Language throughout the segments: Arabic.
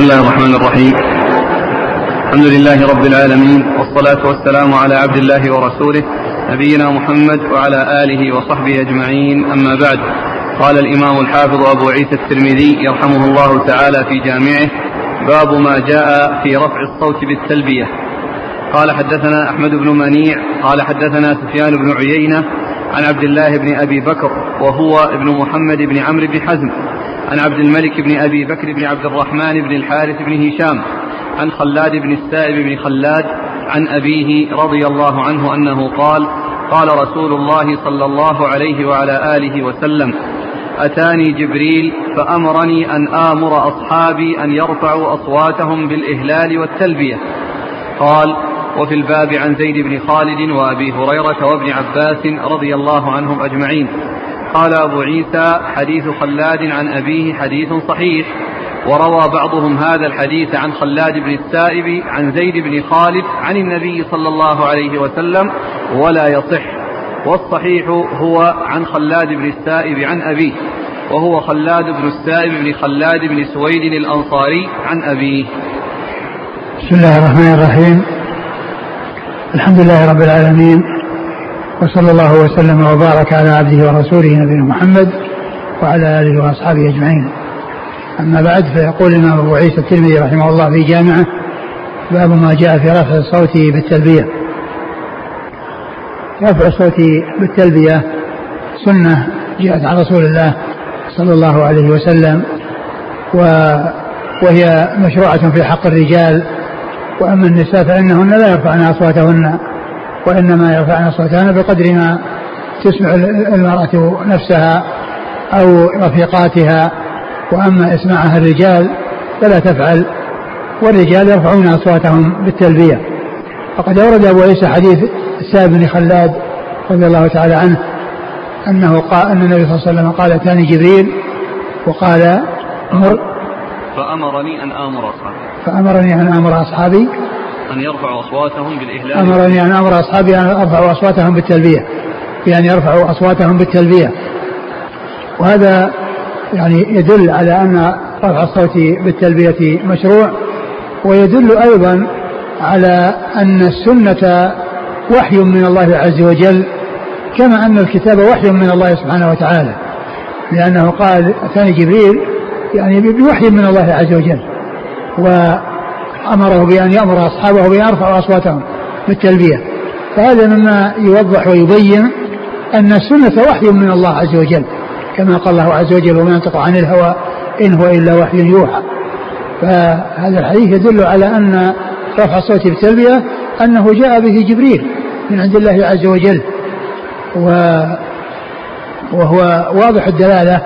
بسم الله الرحمن الرحيم. الحمد لله رب العالمين والصلاة والسلام على عبد الله ورسوله نبينا محمد وعلى آله وصحبه أجمعين. أما بعد قال الإمام الحافظ أبو عيسى الترمذي يرحمه الله تعالى في جامعه باب ما جاء في رفع الصوت بالتلبية. قال حدثنا أحمد بن منيع قال حدثنا سفيان بن عيينة عن عبد الله بن أبي بكر وهو ابن محمد بن عمرو بن حزم. عن عبد الملك بن أبي بكر بن عبد الرحمن بن الحارث بن هشام عن خلاد بن السائب بن خلاد عن أبيه رضي الله عنه أنه قال قال رسول الله صلى الله عليه وعلى آله وسلم أتاني جبريل فأمرني أن آمر أصحابي أن يرفعوا أصواتهم بالإهلال والتلبية. قال وفي الباب عن زيد بن خالد وأبي هريرة وابن عباس رضي الله عنهم أجمعين. قال أبو عيسى حديث خلاد عن أبيه حديث صحيح. وروى بعضهم هذا الحديث عن خلاد بن السائب عن زيد بن خالد عن النبي صلى الله عليه وسلم ولا يصح. والصحيح هو عن خلاد بن السائب عن أبيه وهو خلاد بن السائب بن خلاد بن سويد الأنصاري عن أبيه. بسم الله الرحمن الرحيم. الحمد لله رب العالمين. وصلى الله وسلم وبارك على عبده ورسوله نبينا محمد وعلى آله وأصحابه أجمعين. أما بعد فيقول الإمام أبو عيسى الترمذي رحمه الله في جامعه باب ما جاء في رفع الصوت بالتلبية. رفع الصوت بالتلبية سنة جاءت عن رسول الله صلى الله عليه وسلم و وهي مشروعة في حق الرجال وأما النساء فإنهن لا يرفعن أصواتهن وإنما يرفعن أصواتهن بقدر ما تسمع المرأة نفسها أو رفيقاتها. وأما إسماعها الرجال فلا تفعل والرجال يرفعون أصواتهم بالتلبية. وقد أورد أبو عيسى حديث السائب بن خلاد رضي الله تعالى عنه أنه قال أن النبي صلى الله عليه وسلم قال أتاني جبريل؟ وقال مر فأمرني أن آمر أصحابي. فأمرني أن آمر أصحابي أن يرفعوا أصواتهم بالإهلال أمرني أن آمر أصحابي أن يرفعوا أصواتهم بالتلبية. بأن يرفعوا أصواتهم بالتلبية. وهذا يعني يدل على أن رفع الصوت بالتلبية مشروع ويدل أيضا على أن السنة وحي من الله عز وجل كما أن الكتاب وحي من الله سبحانه وتعالى. لأنه قال أتاني جبريل يعني بوحي من الله عز وجل. وأمره بأن يأمر أصحابه بأن يرفعوا أصواتهم بالتلبية. فهذا مما يوضح ويبين أن السنة وحي من الله عز وجل كما قال الله عز وجل وما ينطق عن الهوى إن هو إلا وحي يوحى. فهذا الحديث يدل على أن رفع الصوت بالتلبية أنه جاء به جبريل من عند الله عز وجل. و وهو واضح الدلالة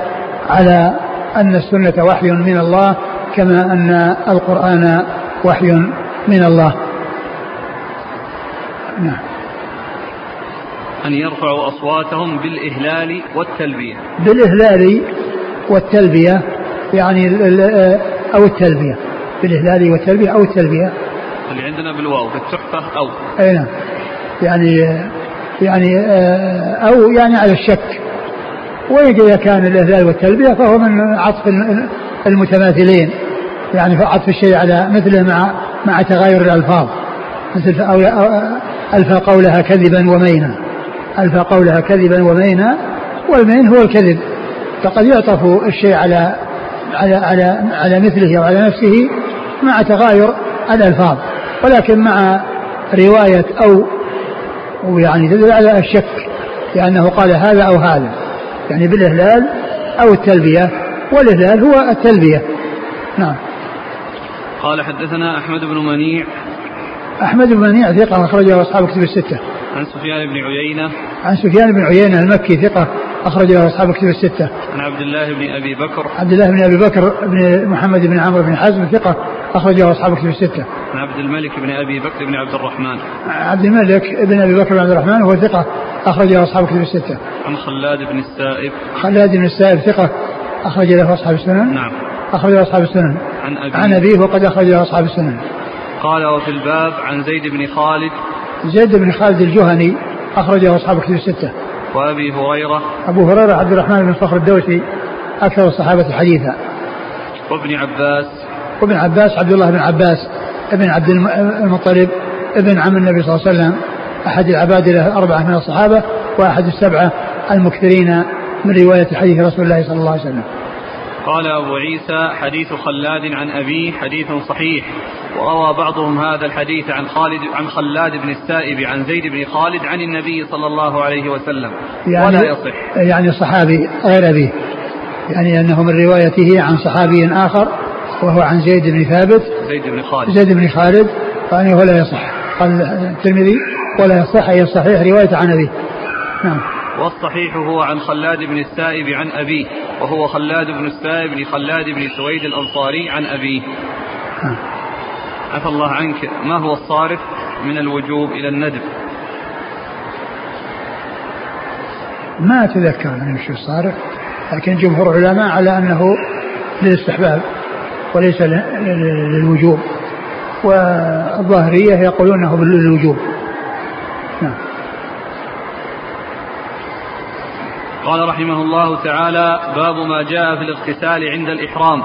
على أن السنة وحي من الله كما أن القرآن وحي من الله. نعم. أن يرفعوا أصواتهم بالإهلال والتلبية. بالإهلال والتلبية يعني أو التلبية. بالإهلال والتلبية أو التلبية. اللي عندنا بالواو في التحفة أو. أي نعم. يعني يعني أو يعني على الشك. وإذا كان الإهلال والتلبية فهو من عطف المتماثلين. يعني عطف الشيء على مثله مع مع تغاير الألفاظ. مثل ألفى قولها كذبا ومينا. ألفى قولها كذبا ومينا والمين هو الكذب. فقد يعطف الشيء على على على على مثله أو على نفسه مع تغاير الألفاظ. ولكن مع رواية أو ويعني تدل على الشك لأنه قال هذا أو هذا. يعني بالإهلال أو التلبية. والإهلال هو التلبية. نعم. قال حدثنا أحمد بن منيع. أحمد بن منيع ثقة أخرجه أصحاب كتب الستة. عن سفيان بن عيينة. عن سفيان بن عيينة المكي ثقة أخرجه أصحاب كتب الستة. عن عبد الله بن أبي بكر. عبد الله بن أبي بكر بن محمد بن عمرو بن حزم ثقة أخرجه أصحاب كتب الستة. عن عبد الملك بن أبي بكر بن عبد الرحمن. عبد الملك بن أبي بكر بن عبد الرحمن وهو ثقة أخرجه أصحاب كتب الستة. عن خلاد بن السائب. خلاد بن السائب ثقة أخرج له أصحاب السنن. نعم. أخرج له أصحاب السنن. عن أبيه. عن أبيه وقد أخرج له أصحاب السنن. قال وفي الباب عن زيد بن خالد. زيد بن خالد الجهني أخرجه أصحاب كتب الستة. وأبي هريرة. أبو هريرة عبد الرحمن بن صخر الدوسي أكثر الصحابة حديثا. وابن عباس. وابن عباس عبد الله بن عباس ابن عبد المطلب ابن عم النبي صلى الله عليه وسلم أحد العباد الأربعة من الصحابة وأحد السبعة المكثرين من رواية حديث رسول الله صلى الله عليه وسلم. قال أبو عيسى حديث خلاد عن أبيه حديث صحيح. وروى بعضهم هذا الحديث عن خالد عن خلاد بن السائب عن زيد بن خالد عن النبي صلى الله عليه وسلم. يعني ولا يصح. يعني صحابي غير أبيه يعني أنه من روايته عن صحابي آخر وهو عن زيد بن ثابت زيد بن خالد. زيد بن خالد فأنه لا يصح. قال الترمذي ولا يصح أي الصحيح رواية عن أبيه. نعم. والصحيح هو عن خلاد بن السائب عن أبيه وهو خلاد بن السائب بن خلاد بن سويد الأنصاري عن أبيه. عفى الله عنك. ما هو الصارف من الوجوب إلى الندب؟ ما أتذكر يعني وش الصارف لكن جمهور العلماء على أنه للاستحباب وليس للوجوب والظاهرية يقولون أنه للوجوب نعم. قال رحمه الله تعالى باب ما جاء في الاغتسال عند الإحرام.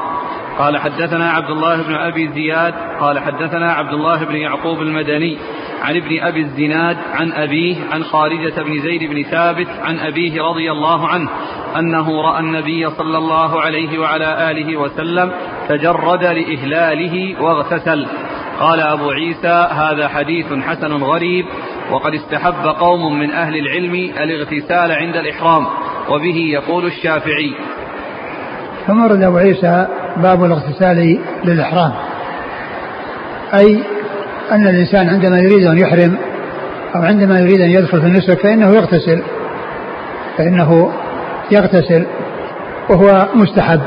قال حدثنا عبد الله بن أبي زياد قال حدثنا عبد الله بن يعقوب المدني عن ابن أبي الزناد عن أبيه عن خارجة بن زيد بن ثابت عن أبيه رضي الله عنه أنه رأى النبي صلى الله عليه وعلى آله وسلم تجرد لإهلاله واغتسل. قال أبو عيسى هذا حديث حسن غريب وقد استحب قوم من أهل العلم الاغتسال عند الإحرام. وبه يقول الشافعي. ثم ورد أبو عيسى باب الاغتسال للإحرام. أي أن الإنسان عندما يريد أن يحرم أو عندما يريد أن يدخل في النسك فإنه يغتسل. فإنه يغتسل وهو مستحب.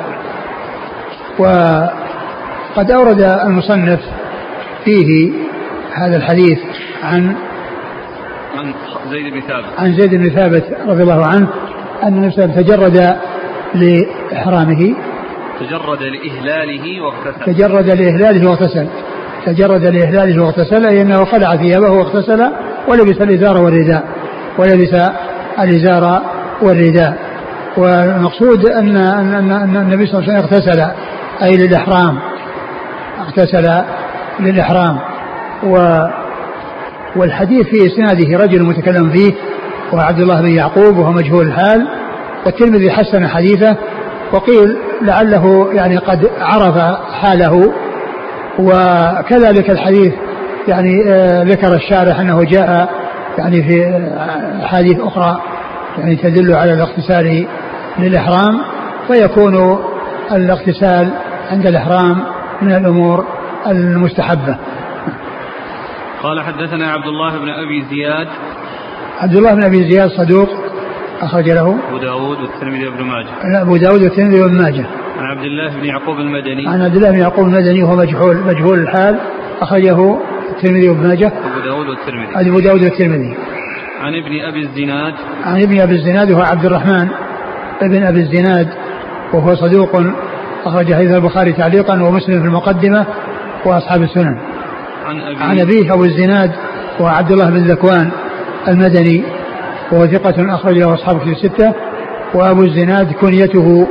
وقد أورد المصنف فيه هذا الحديث عن عن زيد بن ثابت. عن زيد بن ثابت رضي الله عنه أن النبي صلى الله عليه وسلم تجرد لإحرامه. تجرد لإهلاله واغتسل. تجرد لإهلاله واغتسل. تجرد لإهلاله واغتسل أي أنه خلع ثيابه واغتسل ولبس الإزار والرداء. ولبس الإزار والرداء. والمقصود أن أن أن النبي صلى الله عليه وسلم اغتسل أي للإحرام. اغتسل للإحرام. و والحديث في إسناده رجل متكلم فيه وعبد الله بن يعقوب وهو مجهول الحال والترمذي حسن حديثه وقيل لعله يعني قد عرف حاله وكذلك الحديث يعني آه، ذكر الشارح أنه جاء يعني في أحاديث أخرى يعني تدل على الاغتسال للإحرام فيكون الاغتسال عند الإحرام من الأمور المستحبة. قال حدثنا عبد الله بن أبي زياد عبد الله بن أبي زياد صدوق أخرج له. أبو داود والترمذي وابن ماجه. لا أبو داود والترمذي وابن ماجه. عن عبد الله بن يعقوب المدني. عن عبد الله بن يعقوب المدني وهو مجهول مجهول الحال أخرجه الترمذي وابن ماجه. أبو داود والترمذي. أبو داود والترمذي. عن ابن أبي الزناد. عن ابن أبي الزناد وهو عبد الرحمن ابن أبي الزناد وهو صدوق أخرج حديث البخاري تعليقا ومسلم في المقدمة وأصحاب السنن. عن أبي عن أبيه أبو الزناد وعبد الله بن ذكوان المدني وهو ثقة أخرج له أصحاب في الستة وأبو الزناد كنيته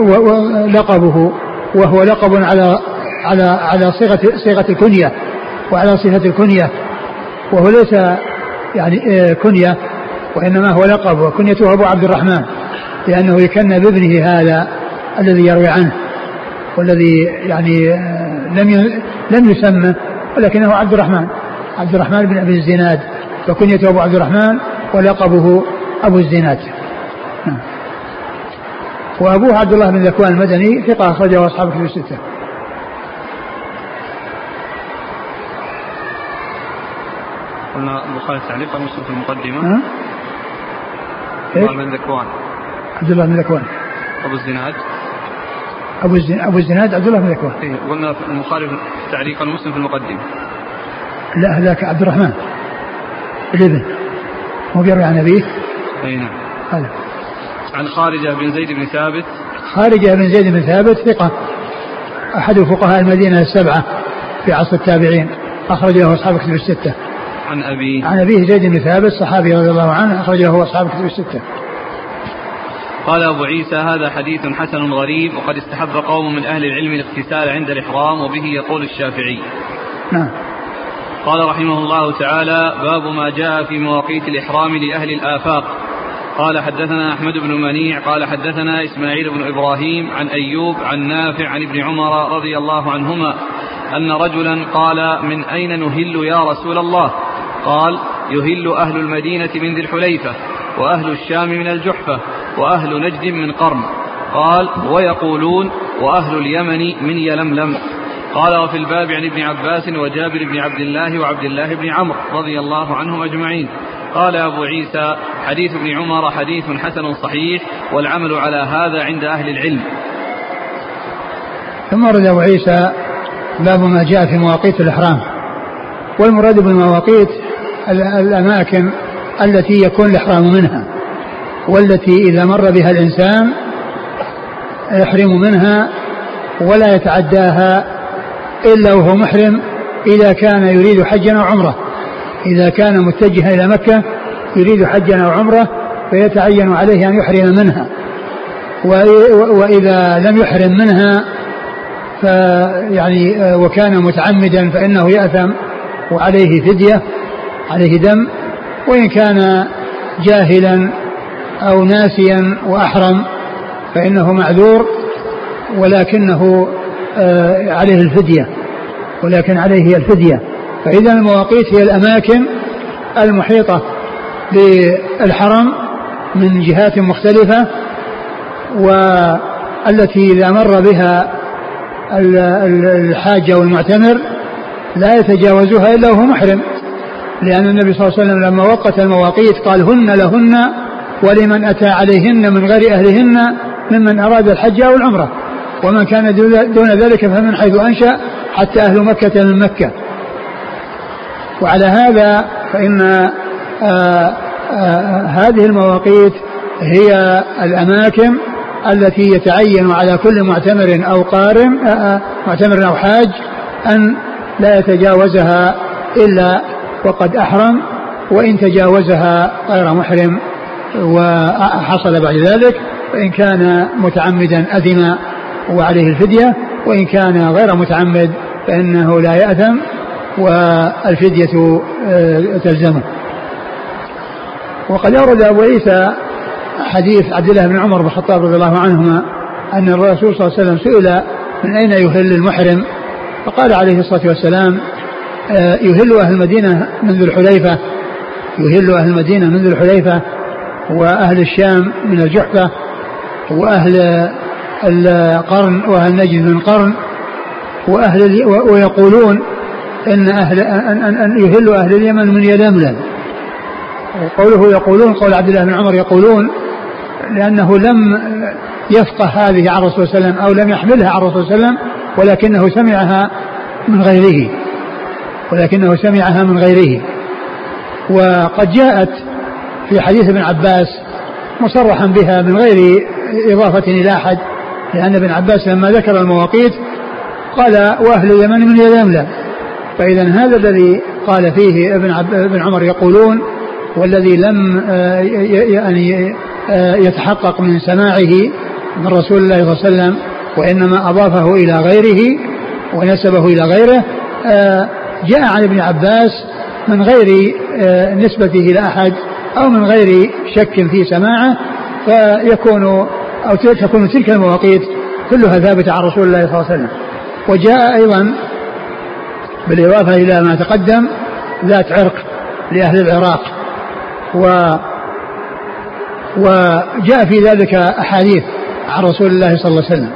ولقبه وهو لقب على على على صيغة صيغة الكنية وعلى صفة الكنية وهو ليس يعني آه، كنية وإنما هو لقب وكنيته أبو عبد الرحمن لأنه يكنى بابنه هذا الذي يروي عنه والذي يعني آه، لم لم يسمى ولكنه عبد الرحمن عبد الرحمن بن أبي الزناد. وكنيته أبو عبد الرحمن ولقبه أبو الزناد. نعم. وأبوه عبد الله بن ذكوان المدني ثقة أخرجه اصحاب كتب الستة. قلنا البخاري تعليقا مسلم في المقدمة؟ ها؟ عبد الله بن ذكوان. عبد الله بن ذكوان. أبو الزناد. أبو الزناد أبو الزناد عبد الله بن ذكوان. إيه، قلنا البخاري تعليقا مسلم في المقدمة. لا هذاك عبد الرحمن. الابن هو بيروي عن أبيه؟ أي نعم. هذا. عن خارجة بن زيد بن ثابت. خارجة بن زيد بن ثابت ثقة. أحد فقهاء المدينة السبعة في عصر التابعين. اخرج له أصحاب كتب الستة. عن أبي. عن أبيه زيد بن ثابت صحابي رضي الله عنه اخرج له أصحاب كتب الستة. قال أبو عيسى هذا حديث حسن غريب وقد استحب قوم من أهل العلم الاغتسال عند الإحرام وبه يقول الشافعي. نعم. قال رحمه الله تعالى باب ما جاء في مواقيت الإحرام لأهل الآفاق. قال حدثنا أحمد بن منيع قال حدثنا إسماعيل بن إبراهيم عن أيوب عن نافع عن ابن عمر رضي الله عنهما أن رجلا قال من أين نهل يا رسول الله؟ قال يهل أهل المدينة من ذي الحليفة وأهل الشام من الجحفة وأهل نجد من قرن قال ويقولون وأهل اليمن من يلملم. قال وفي الباب عن ابن عباس وجابر بن عبد الله وعبد الله بن عمرو رضي الله عنهم أجمعين. قال أبو عيسى حديث ابن عمر حديث حسن صحيح والعمل على هذا عند أهل العلم. ثم ورد أبو عيسى باب ما جاء في مواقيت الإحرام. والمراد بالمواقيت الأماكن التي يكون الإحرام منها والتي إذا مر بها الإنسان يحرم منها ولا يتعداها إلا وهو محرم إذا كان يريد حجا أو عمرة. إذا كان متجها إلى مكة يريد حجا أو عمرة فيتعين عليه أن يحرم منها. وإذا لم يحرم منها فيعني وكان متعمدا فإنه يأثم وعليه فدية عليه دم. وإن كان جاهلا أو ناسيا وأحرم فإنه معذور. ولكنه عليه الفدية. ولكن عليه الفدية. فإذا المواقيت هي الأماكن المحيطة بالحرم من جهات مختلفة والتي إذا مر بها الحاج والمعتمر لا يتجاوزها إلا وهو محرم. لأن النبي صلى الله عليه وسلم لما وقت المواقيت قال هن لهن ولمن أتى عليهن من غير أهلهن ممن أراد الحج أو العمرة. ومن كان دون ذلك فمن حيث أنشأ حتى أهل مكة من مكة. وعلى هذا فإن آآ آه، آآ آه، هذه المواقيت هي الأماكن التي يتعين على كل معتمر أو قارن آه، معتمر أو حاج أن لا يتجاوزها إلا وقد أحرم وإن تجاوزها غير محرم وحصل بعد ذلك فإن كان متعمدا أثم وعليه الفدية وإن كان غير متعمد فإنه لا يأثم والفدية آه، تلزمه. وقد أورد أبو عيسى حديث عبد الله بن عمر بن الخطاب رضي الله عنهما أن الرسول صلى الله عليه وسلم سئل من أين يهل المحرم؟ فقال عليه الصلاة والسلام آه، يهل أهل المدينة منذ الحليفة يهل أهل المدينة منذ الحليفة وأهل الشام من الجحفة وأهل القرن وأهل نجد من قرن وأهل ويقولون إن أهل أن, أن, أن يهل أهل اليمن من يلملم وقوله يقولون قول عبد الله بن عمر يقولون لأنه لم يفقه هذه عن الرسول صلى الله عليه وسلم أو لم يحملها عن الرسول صلى الله عليه وسلم ولكنه سمعها من غيره. ولكنه سمعها من غيره. وقد جاءت في حديث ابن عباس مصرحا بها من غير إضافة إلى أحد لأن ابن عباس لما ذكر المواقيت قال وأهل اليمن من يلملم فإذا هذا الذي قال فيه ابن, عب ابن عمر يقولون والذي لم آه، يعني آه، يتحقق من سماعه من رسول الله صلى الله عليه وسلم وإنما أضافه إلى غيره ونسبه إلى غيره آه، جاء عن ابن عباس من غير نسبته إلى أحد أو من غير شك في سماعه فيكون أو تكون تلك المواقيت كلها ثابتة عن رسول الله صلى الله عليه وسلم. وجاء أيضا بالإضافة إلى ما تقدم ذات عرق لأهل العراق. و وجاء في ذلك أحاديث عن رسول الله صلى الله عليه وسلم.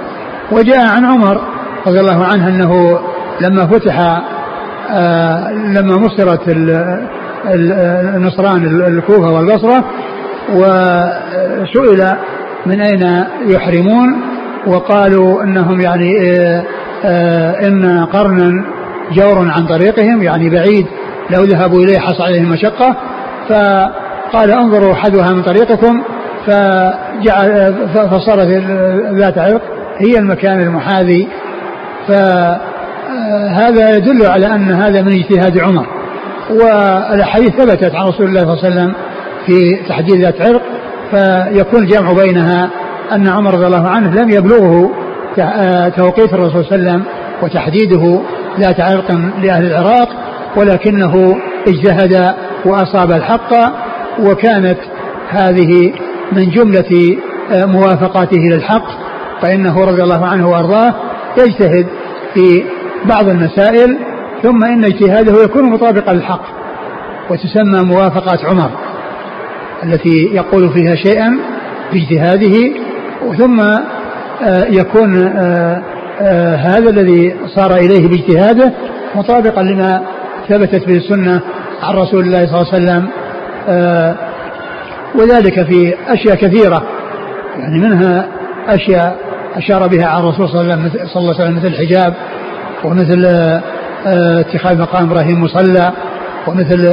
وجاء عن عمر رضي الله عنه أنه لما فتح آه لما مصرت النصران الكوفة والبصرة وسئل من أين يحرمون؟ وقالوا أنهم يعني آه آه إن قرنا جور عن طريقهم يعني بعيد لو ذهبوا إليه حصل عليهم مشقة فقال انظروا حذوها من طريقكم فجعل فصارت ذات عرق هي المكان المحاذي. فهذا يدل على أن هذا من اجتهاد عمر. والأحاديث ثبتت عن رسول الله صلى الله عليه وسلم في تحديد ذات عرق فيكون الجمع بينها أن عمر رضي الله عنه لم يبلغه آه، توقيت الرسول صلى الله عليه وسلم وتحديده ذات عرق لأهل العراق ولكنه اجتهد وأصاب الحق وكانت هذه من جملة آه، موافقاته للحق فإنه رضي الله عنه وأرضاه يجتهد في بعض المسائل ثم إن اجتهاده يكون مطابقا للحق وتسمى موافقات عمر. التي يقول فيها شيئا باجتهاده ثم آه، يكون آه، آه، هذا الذي صار إليه باجتهاده مطابقا لما ثبتت به السنة عن رسول الله صلى الله عليه وسلم وذلك في أشياء كثيرة يعني منها أشياء أشار بها عن الرسول صلى الله عليه وسلم مثل الحجاب ومثل اتخاذ مقام إبراهيم مصلى ومثل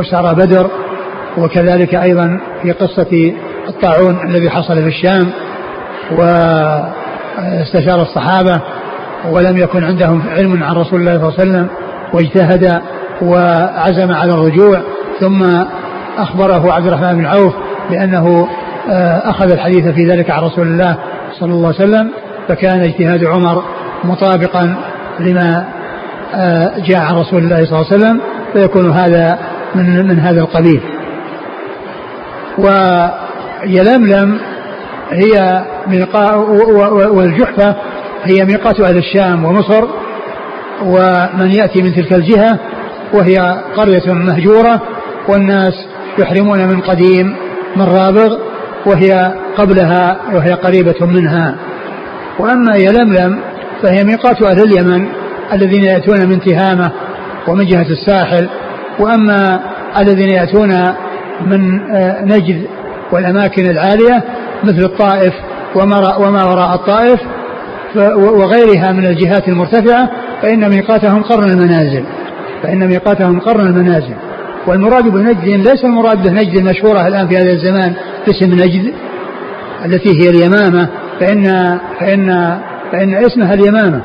أسارى بدر وكذلك أيضا في قصة الطاعون الذي حصل في الشام واستشار الصحابة ولم يكن عندهم علم عن رسول الله صلى الله عليه وسلم واجتهد وعزم على الرجوع ثم أخبره عبد الرحمن بن عوف بأنه آه، أخذ الحديث في ذلك عن رسول الله صلى الله عليه وسلم فكان اجتهاد عمر مطابقا لما آه، جاء عن رسول الله صلى الله عليه وسلم فيكون هذا من من هذا القبيل. ويلملم هي ميقات والجحفة هي ميقات أهل الشام ومصر ومن يأتي من تلك الجهة وهي قرية مهجورة والناس يحرمون من قديم من رابغ وهي قبلها وهي قريبة منها. وأما يلملم فهي ميقات أهل اليمن الذين يأتون من تهامة ومن جهة الساحل وأما الذين يأتون من آه، نجد والأماكن العالية مثل الطائف وما, وراء الطائف وغيرها من الجهات المرتفعة فإن ميقاتهم قرن المنازل. فإن ميقاتهم قرن المنازل. والمراد بنجد ليس المراد به نجد المشهورة الآن في هذا الزمان اسم نجد التي هي اليمامة فإن فإن فإن اسمها اليمامة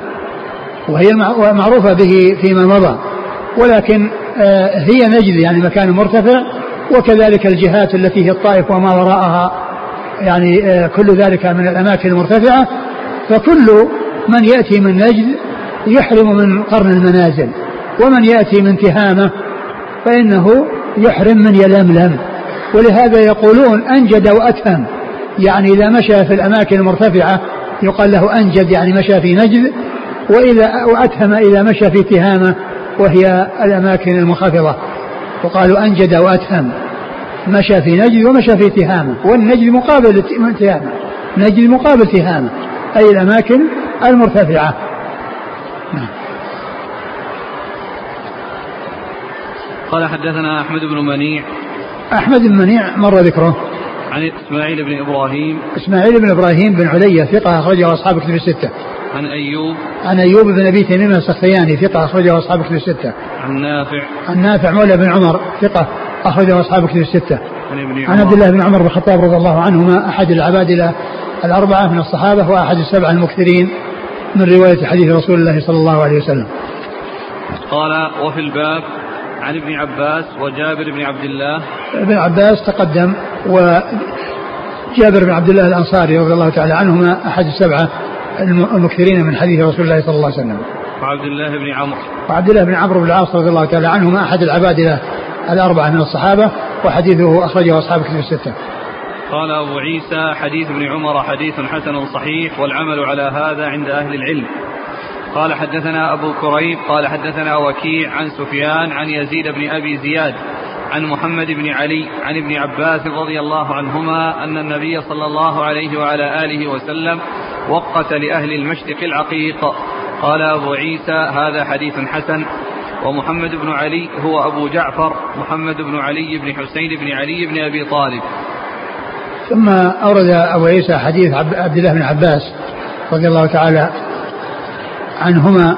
وهي معروفة به فيما مضى. ولكن آه، هي نجد يعني مكان مرتفع وكذلك الجهات التي هي الطائف وما وراءها يعني آه، كل ذلك من الأماكن المرتفعة فكل من يأتي من نجد يحرم من قرن المنازل ومن يأتي من تهامة فإنه يحرم من يلملم. ولهذا يقولون أنجد وأتهم يعني إذا مشى في الأماكن المرتفعة يقال له أنجد يعني مشى في نجد وإذا وأتهم إذا مشى في تهامة وهي الأماكن المنخفضة وقالوا أنجد وأتهم. مشى في نجد ومشى في تهامة. والنجد مقابل تهامة. نجد مقابل تهامة. أي الأماكن المرتفعة. نعم. قال حدثنا أحمد بن منيع. أحمد بن منيع مر ذكره. عن إسماعيل بن إبراهيم. إسماعيل بن إبراهيم بن علية ثقة أخرجه أصحاب كتب الستة. عن أيوب. عن أيوب بن أبي تميم السختياني ثقة أخرجه أصحاب كتب الستة. عن نافع. عن نافع مولى بن عمر ثقة أخرجه أصحاب كتب الستة. عن ابن عن عبد الله بن عمر بن الخطاب رضي الله عنهما أحد العبادلة الأربعة من الصحابة وأحد السبعة المكثرين من رواية حديث رسول الله صلى الله عليه وسلم. قال وفي الباب عن ابن عباس وجابر بن عبد الله. ابن عباس تقدم وجابر بن عبد الله الأنصاري رضي الله تعالى عنهما أحد السبعة المكثرين من حديث رسول الله صلى الله عليه وسلم. وعبد الله بن عمرو. وعبد الله بن عمرو بن العاص رضي الله تعالى عنهما أحد العبادلة الأربعة من الصحابة وحديثه أخرجه أصحاب كتب الستة. قال أبو عيسى حديث ابن عمر حديث حسن صحيح والعمل على هذا عند أهل العلم. قال حدثنا أبو كريب قال حدثنا وكيع عن سفيان عن يزيد بن أبي زياد. عن محمد بن علي عن ابن عباس رضي الله عنهما أن النبي صلى الله عليه وعلى آله وسلم وقت لأهل المشرق العقيق. قال أبو عيسى هذا حديث حسن. ومحمد بن علي هو أبو جعفر محمد بن علي بن حسين بن علي بن أبي طالب. ثم أورد أبو عيسى حديث عبد الله بن عباس رضي الله تعالى عنهما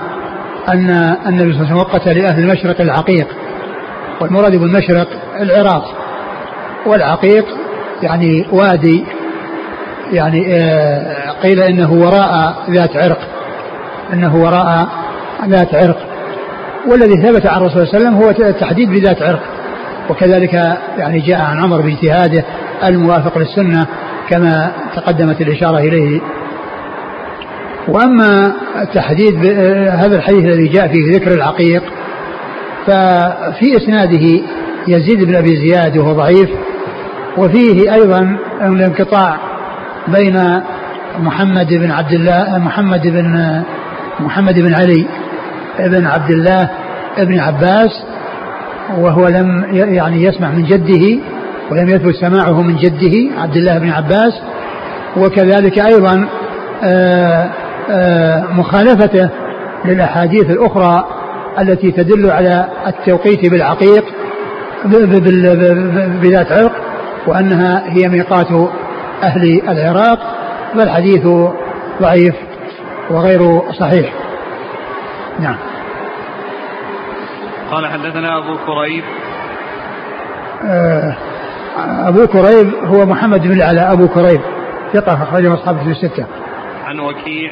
أن النبي صلى الله عليه وسلم وقت لأهل المشرق العقيق. والمراد بالمشرق العراق والعقيق يعني وادي يعني آه، قيل إنه وراء ذات عرق إنه وراء ذات عرق. والذي ثبت عن الرسول صلى الله عليه وسلم هو التحديد بذات عرق. وكذلك يعني جاء عن عمر باجتهاده الموافق للسنة كما تقدمت الإشارة إليه. وأما تحديد هذا الحديث الذي جاء فيه ذكر العقيق ففي إسناده يزيد بن أبي زياد وهو ضعيف وفيه أيضا الانقطاع بين محمد بن عبد الله محمد بن محمد بن علي بن عبد الله بن عباس وهو لم يعني يسمع من جده ولم يثبت سماعه من جده عبد الله بن عباس وكذلك أيضا آه، آه، مخالفته للأحاديث الأخرى التي تدل على التوقيت بالعقيق بذات عرق وأنها هي ميقات أهل العراق فالحديث ضعيف وغير صحيح. نعم. قال حدثنا أبو كريب. آه، أبو كريب هو محمد بن العلاء أبو كريب ثقة أخرجه أصحابه في الستة. عن وكيع.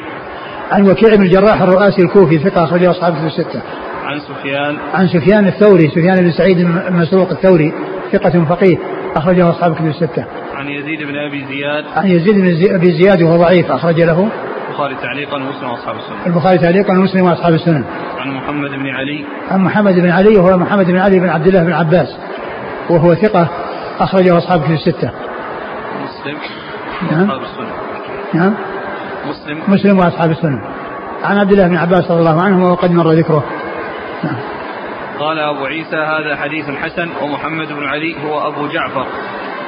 عن وكيع بن الجراح الرؤاسي الكوفي ثقة أخرجه أصحابه في الستة. عن سفيان عن سفيان الثوري سفيان بن سعيد المسروق الثوري ثقة فقيه أخرجه أصحاب كتب الستة. عن يزيد بن أبي زياد. عن يزيد بن أبي زياد وهو ضعيف أخرج له. البخاري تعليقا ومسلم وأصحاب السنن. البخاري تعليقا ومسلم وأصحاب السنن. عن محمد بن علي. عن محمد بن علي وهو محمد بن علي بن عبد الله بن عباس وهو ثقة أخرجه أصحاب كتب الستة. مسلم. نعم. وأصحاب السنن. نعم. مسلم. مسلم وأصحاب السنن. عن عبد الله بن عباس رضي الله عنه وقد مر ذكره. نعم. قال أبو عيسى هذا حديث حسن ومحمد بن علي هو أبو جعفر.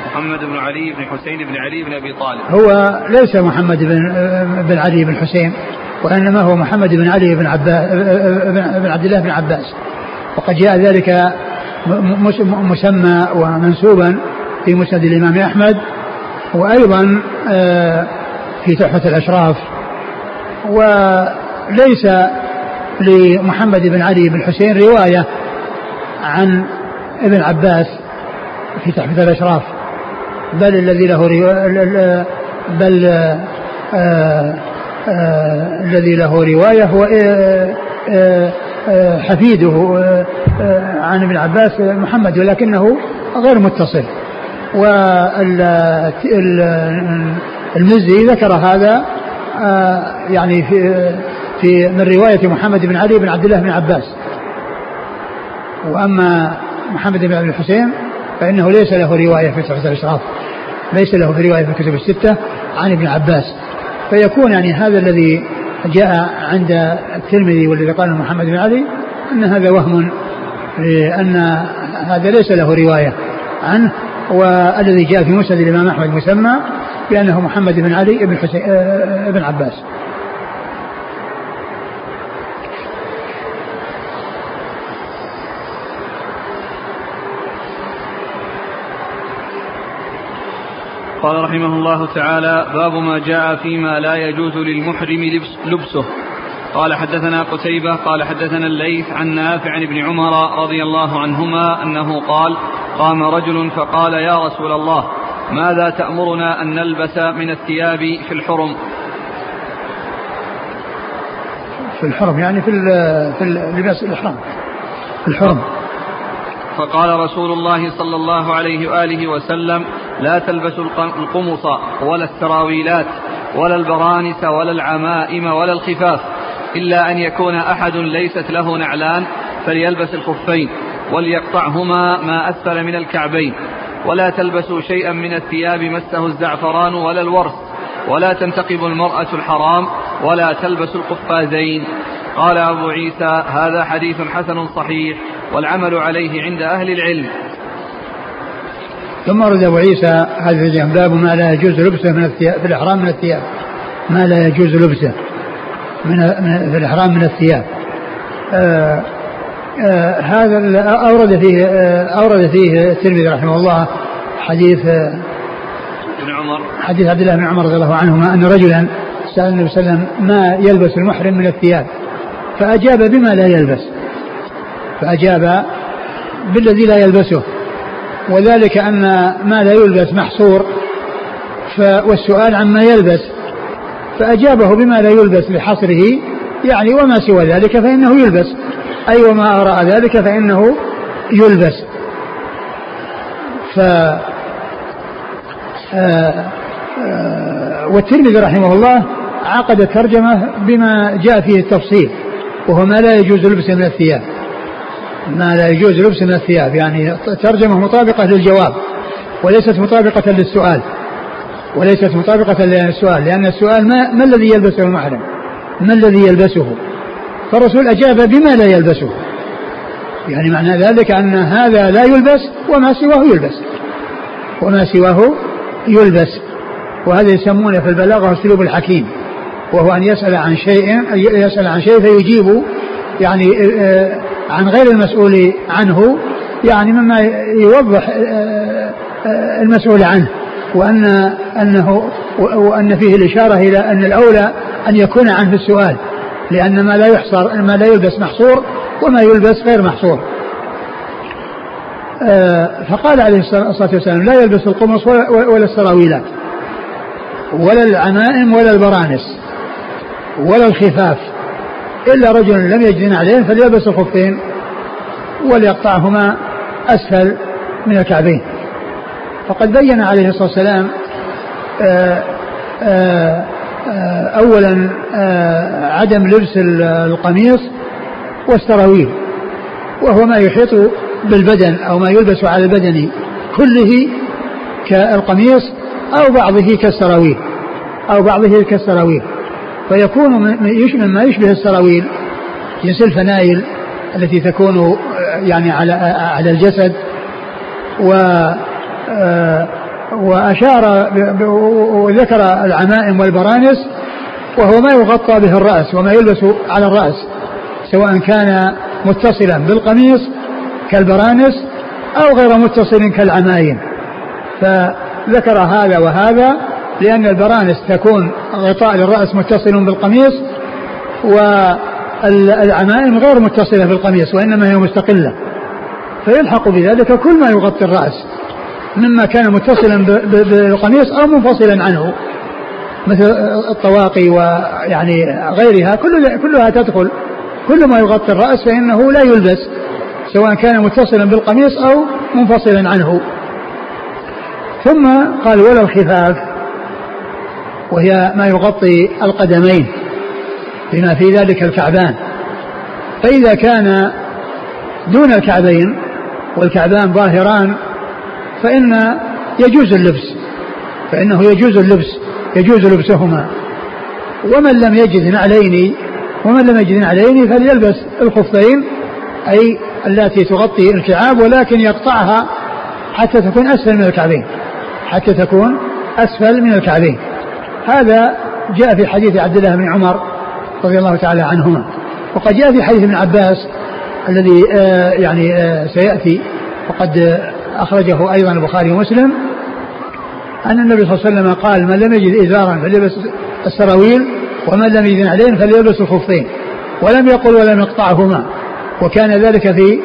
محمد بن علي بن حسين بن علي بن أبي طالب. هو ليس محمد بن, بن علي بن حسين وإنما هو محمد بن علي بن, عباس بن عبد الله بن عباس. وقد جاء ذلك مسمى ومنسوبا في مسند الإمام أحمد وأيضا آه، في تحفة الأشراف. وليس لمحمد بن علي بن حسين رواية عن ابن عباس في تحفة الأشراف. بل الذي له رواية بل آه، آه، الذي له رواية هو آه، حفيده عن ابن عباس محمد ولكنه غير متصل. والمزي ذكر هذا يعني في في من رواية محمد بن علي بن عبد الله بن عباس. وأما محمد بن أبي الحسين فإنه ليس له رواية في صحيح الإشراف ليس له في رواية في الكتب الستة عن ابن عباس. فيكون يعني هذا الذي جاء عند الترمذي والذي قال محمد بن علي أن هذا وهم لأن هذا ليس له رواية عنه والذي جاء في مسند الإمام أحمد مسمى بأنه محمد بن علي بن حسين آه، بن عباس. قال رحمه الله تعالى باب ما جاء فيما لا يجوز للمحرم لبسه. قال حدثنا قتيبة قال حدثنا الليث عن نافع عن ابن عمر رضي الله عنهما أنه قال قام رجل فقال يا رسول الله ماذا تأمرنا أن نلبس من الثياب في الحرم؟ في الحرم يعني في في اللباس الإحرام. في الحرم. فقال رسول الله صلى الله عليه وآله وسلم لا تلبسوا القمص ولا السراويلات ولا البرانس ولا العمائم ولا الخفاف إلا أن يكون أحد ليست له نعلان فليلبس الخفين وليقطعهما ما أسفل من الكعبين. ولا تلبسوا شيئا من الثياب مسه الزعفران ولا الورس ولا تنتقب المرأة الحرام ولا تلبس القفازين. قال أبو عيسى هذا حديث حسن صحيح والعمل عليه عند أهل العلم. ثم ورد أبو عيسى هذا باب ما لا يجوز لبسه من الثياب في الإحرام من الثياب. ما لا يجوز لبسه من في الإحرام من الثياب. آه آه هذا أورد فيه آه أورد فيه الترمذي رحمه الله حديث آه، ابن عمر. حديث عبد الله بن عمر رضي الله عنهما أن رجلا سأل النبي صلى الله عليه وسلم ما يلبس المحرم من الثياب. فأجاب بما لا يلبس. فأجاب بالذي لا يلبسه. وذلك أن ما لا يلبس محصور والسؤال عما يلبس. فأجابه بما لا يلبس لحصره يعني وما سوى ذلك فإنه يلبس. أي وما أراء ذلك فإنه يلبس. ف آه، آه، والترمذي رحمه الله عقد الترجمة بما جاء فيه التفصيل. وهو ما لا يجوز لبسه من الثياب. ما لا يجوز لبسه من الثياب يعني ترجمة مطابقة للجواب وليست مطابقة للسؤال وليست مطابقة للسؤال لأن السؤال ما, ما الذي يلبسه المحرم؟ ما الذي يلبسه؟ فالرسول أجاب بما لا يلبسه. يعني معنى ذلك أن هذا لا يلبس وما سواه يلبس. وما سواه يلبس. وهذا يسمونه في البلاغة أسلوب الحكيم. وهو أن يسأل عن شيء يسأل عن شيء فيجيب يعني آه، عن غير المسؤول عنه يعني مما يوضح آه، آه، المسؤول عنه. وأن أنه وأن فيه الإشارة إلى أن الأولى أن يكون عنه السؤال لأن ما لا يحصر ما لا يلبس محصور وما يلبس غير محصور. فقال عليه الصلاة والسلام لا يلبس القمص ولا السراويلات ولا العمائم ولا البرانس. ولا الخفاف إلا رجل لم يجد عليه فليلبس الخفين وليقطعهما أسفل من الكعبين. فقد بين عليه الصلاة والسلام آه، آه، آه، أولا عدم لبس القميص والسراويل وهو ما يحيط بالبدن أو ما يلبس على البدن كله كالقميص أو بعضه كالسراويل أو بعضه كالسراويل فيكون مما يشبه السراويل جنس الفنايل التي تكون يعني على على الجسد. و وأشار وذكر العمائم والبرانس وهو ما يغطى به الرأس وما يلبس على الرأس سواء كان متصلا بالقميص كالبرانس أو غير متصل كالعمايم فذكر هذا وهذا لأن البرانس تكون غطاء للرأس متصل بالقميص والعمائم غير متصلة بالقميص وإنما هي مستقلة. فيلحق بذلك كل ما يغطي الرأس مما كان متصلا بالقميص أو منفصلا عنه. مثل الطواقي ويعني غيرها كل كلها تدخل. كل ما يغطي الرأس فإنه لا يلبس سواء كان متصلا بالقميص أو منفصلا عنه. ثم قال ولا الخفاف. وهي ما يغطي القدمين بما في ذلك الكعبان. فإذا كان دون الكعبين والكعبان ظاهران فإن يجوز اللبس فإنه يجوز اللبس يجوز لبسهما. ومن لم يجد نعلين ومن لم يجد نعلين فليلبس الخفين أي التي تغطي الكعاب ولكن يقطعها حتى تكون أسفل من الكعبين حتى تكون أسفل من الكعبين. هذا جاء في حديث عبد الله بن عمر رضي الله تعالى عنهما. وقد جاء في حديث ابن عباس الذي آه يعني آه سيأتي. وقد أخرجه أيضا البخاري ومسلم. أن النبي صلى الله عليه وسلم قال من لم يجد إزارا فليلبس السراويل ومن لم يجد عليهم فليلبس الخفين. ولم يقل ولم يقطعهما. وكان ذلك في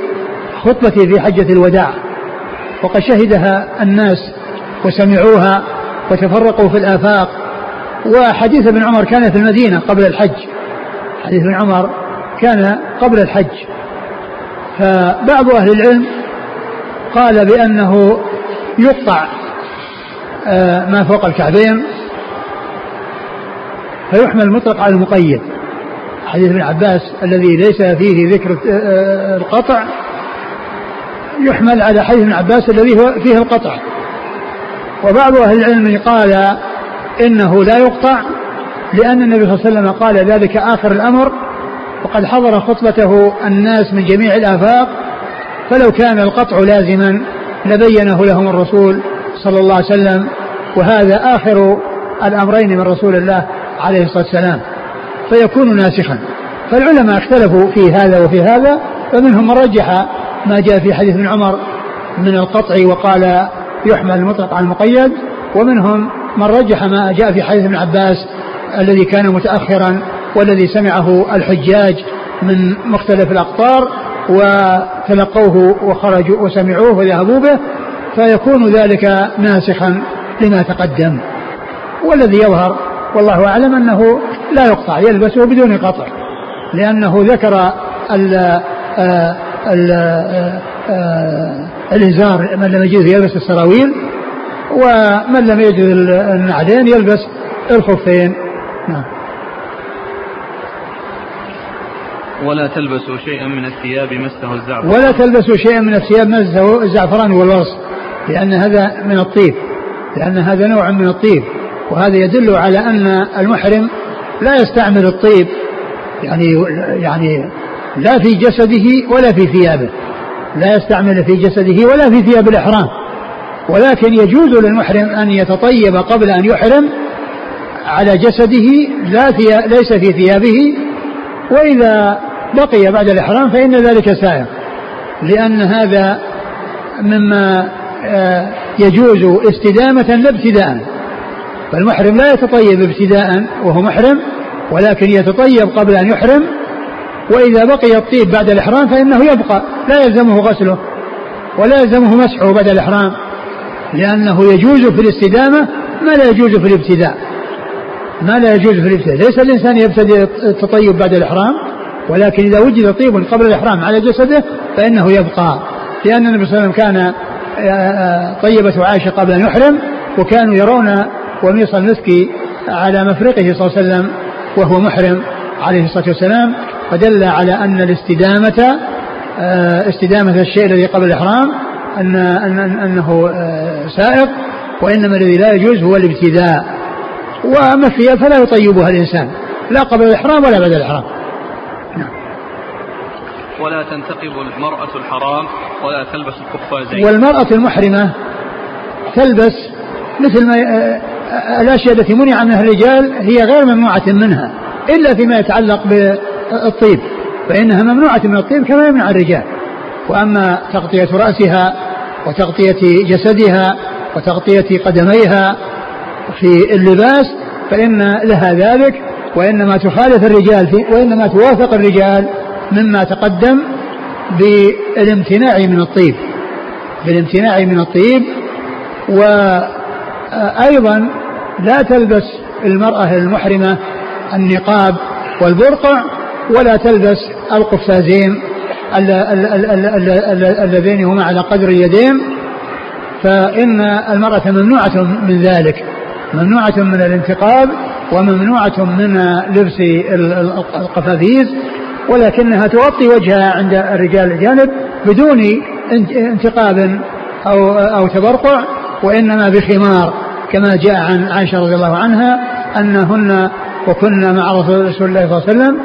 خطبته في حجة الوداع. وقد شهدها الناس وسمعوها وتفرقوا في الآفاق. وحديث ابن عمر كان في المدينة قبل الحج. حديث ابن عمر كان قبل الحج. فبعض أهل العلم قال بأنه يقطع آه، ما فوق الكعبين فيحمل المطلق على المقيد. حديث ابن عباس الذي ليس فيه ذكر آه، القطع يحمل على حديث ابن عباس الذي فيه القطع. وبعض أهل العلم قال إنه لا يقطع لأن النبي صلى الله عليه وسلم قال ذلك آخر الأمر وقد حضر خطبته الناس من جميع الآفاق فلو كان القطع لازما لبينه لهم الرسول صلى الله عليه وسلم وهذا آخر الأمرين من رسول الله عليه الصلاة والسلام. فيكون ناسخا. فالعلماء اختلفوا في هذا وفي هذا فمنهم من رجح ما جاء في حديث ابن عمر من القطع وقال يحمل المطلق على المقيد ومنهم من رجح ما جاء في حديث ابن عباس الذي كان متأخرا والذي سمعه الحجاج من مختلف الأقطار وتلقوه وخرجوا وسمعوه وذهبوا به فيكون ذلك ناسخا لما تقدم. والذي يظهر والله أعلم أنه لا يقطع يلبسه بدون قطع لأنه ذكر الإزار من لم يجد يلبس السراويل ومن لم يجد النعلين يلبس الخفين. نعم. ولا تلبسوا شيئا من الثياب مسه الزعفران. ولا تلبسوا شيئا من الثياب مسه الزعفران والورص لأن هذا من الطيب لأن هذا نوع من الطيب. وهذا يدل على أن المحرم لا يستعمل الطيب يعني يعني لا في جسده ولا في ثيابه. لا يستعمل في جسده ولا في ثياب الإحرام. ولكن يجوز للمحرم أن يتطيب قبل أن يحرم على جسده لا في ليس في ثيابه وإذا بقي بعد الإحرام فإن ذلك سائر لأن هذا مما آه، يجوز استدامة لا ابتداء. فالمحرم لا يتطيب ابتداء وهو محرم ولكن يتطيب قبل أن يحرم وإذا بقي الطيب بعد الإحرام فإنه يبقى لا يلزمه غسله ولا يلزمه مسحه بعد الإحرام. لأنه يجوز في الاستدامة ما لا يجوز في الابتداء. ما لا يجوز في الابتداء. ليس الإنسان يبتدئ التطيب بعد الإحرام ولكن إذا وجد طيب قبل الإحرام على جسده فإنه يبقى. لأن النبي صلى الله عليه وسلم كان آه، آه، طيبة عائشة قبل أن يحرم وكانوا يرون وميص المسك على مفرقه صلى الله عليه وسلم وهو محرم عليه الصلاة والسلام. فدل على أن الاستدامة آه، استدامة الشيء الذي قبل الإحرام أن أن أنه سائق وإنما الذي لا يجوز هو الابتداء. وأما الثياب فلا يطيبها الإنسان. لا قبل الإحرام ولا بعد الإحرام. ولا تنتقب المرأة الحرام ولا تلبس القفازين والمرأة المحرمة تلبس مثل ما آه، آه، الأشياء التي منع منها الرجال هي غير ممنوعة منها إلا فيما يتعلق بالطيب فإنها ممنوعة من الطيب كما يمنع الرجال. وأما تغطية رأسها وتغطية جسدها وتغطية قدميها في اللباس فإن لها ذلك وإنما تخالف الرجال في وإنما توافق الرجال مما تقدم بالامتناع من الطيب. بالامتناع من الطيب وأيضا لا تلبس المرأة المحرمة النقاب والبرقع ولا تلبس القفازين اللذين هما على قدر اليدين فإن المرأة ممنوعة من ذلك ممنوعة من الانتقاب وممنوعة من لبس القفازيز ولكنها تغطي وجهها عند الرجال الأجانب بدون انتقاب أو أو تبرقع وإنما بخمار كما جاء عن عائشة رضي الله عنها أنهن وكنا مع رسول الله صلى الله عليه وسلم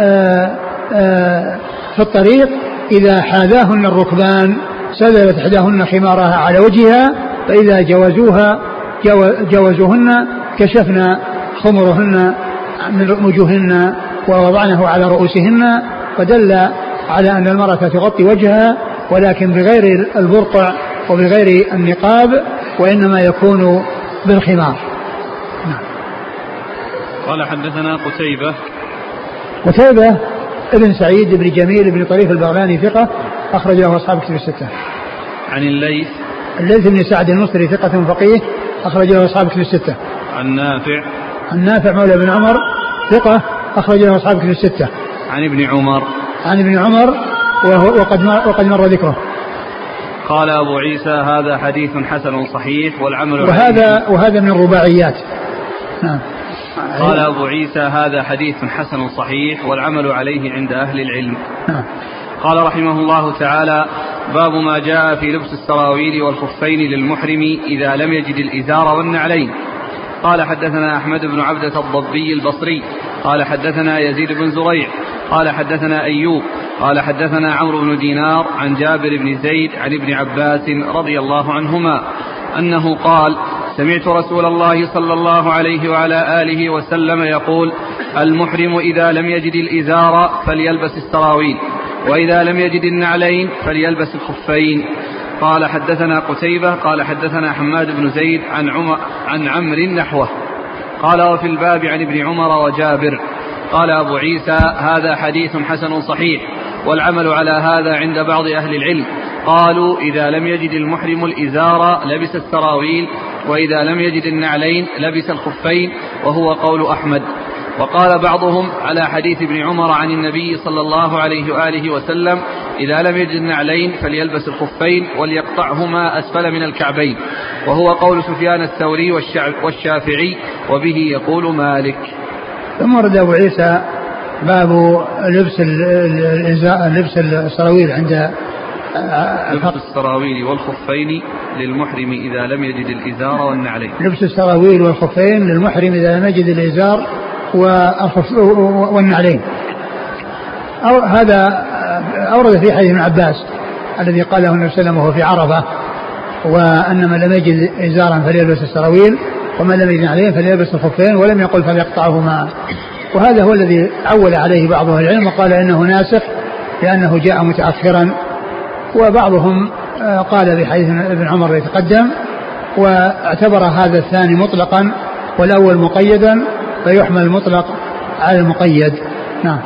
آه، آه، في الطريق إذا حاذاهن الركبان سدلت إحداهن خمارها على وجهها فإذا جوزوها جوزوهن كشفنا خمرهن من وجوههن ووضعنه على رؤوسهن فدل على أن المرأة تغطي وجهها ولكن بغير البرقع وبغير النقاب وإنما يكون بالخمار نعم. قال حدثنا قتيبة قتيبة ابن سعيد بن جميل بن طريف البغلاني ثقة أخرج له أصحاب كتب الستة. عن الليث الليث بن سعد المصري ثقة فقيه أخرج له أصحاب كتب الستة. عن نافع عن نافع مولى بن عمر ثقة أخرج له أصحاب كتب الستة. عن ابن عمر عن ابن عمر وهو وقد مر وقد مر ذكره. قال أبو عيسى هذا حديث حسن صحيح والعمل وهذا وهذا من الرباعيات. نعم. قال أبو عيسى هذا حديث حسن صحيح والعمل عليه عند أهل العلم. نعم. قال رحمه الله تعالى باب ما جاء في لبس السراويل والخفين للمحرم إذا لم يجد الإزار والنعلين قال حدثنا أحمد بن عبدة الضبي البصري قال حدثنا يزيد بن زريع قال حدثنا أيوب قال حدثنا عمرو بن دينار عن جابر بن زيد عن ابن عباس رضي الله عنهما أنه قال سمعت رسول الله صلى الله عليه وعلى آله وسلم يقول المحرم إذا لم يجد الإزار فليلبس السراويل وإذا لم يجد النعلين فليلبس الخفين. قال حدثنا قتيبة قال حدثنا حماد بن زيد عن عمر عن عمرو نحوه. قال وفي الباب عن ابن عمر وجابر. قال أبو عيسى هذا حديث حسن صحيح والعمل على هذا عند بعض أهل العلم. قالوا إذا لم يجد المحرم الإزار لبس السراويل وإذا لم يجد النعلين لبس الخفين وهو قول أحمد. وقال بعضهم على حديث ابن عمر عن النبي صلى الله عليه وآله وسلم إذا لم يجد النعلين فليلبس الخفين وليقطعهما أسفل من الكعبين. وهو قول سفيان الثوري والشافعي وبه يقول مالك. ثم ورد أبو عيسى باب لبس لبس السراويل عند لبس السراويل والخفين للمحرم إذا لم يجد الإزار والنعلين. لبس السراويل والخفين للمحرم إذا لم يجد الإزار والنعلين. أو هذا أورد في حديث ابن عباس الذي قاله النبي صلى الله عليه وسلم وهو في عرفة وأن من لم يجد إزارا فليلبس السراويل ومن لم يجد عليه فليلبس الخفين ولم يقل فليقطعهما. وهذا هو الذي عول عليه بعض أهل العلم وقال إنه ناسخ لأنه جاء متأخرا. وبعضهم آه، قال بحديث ابن عمر يتقدم واعتبر هذا الثاني مطلقا والأول مقيدا فيحمل المطلق على المقيد. نعم.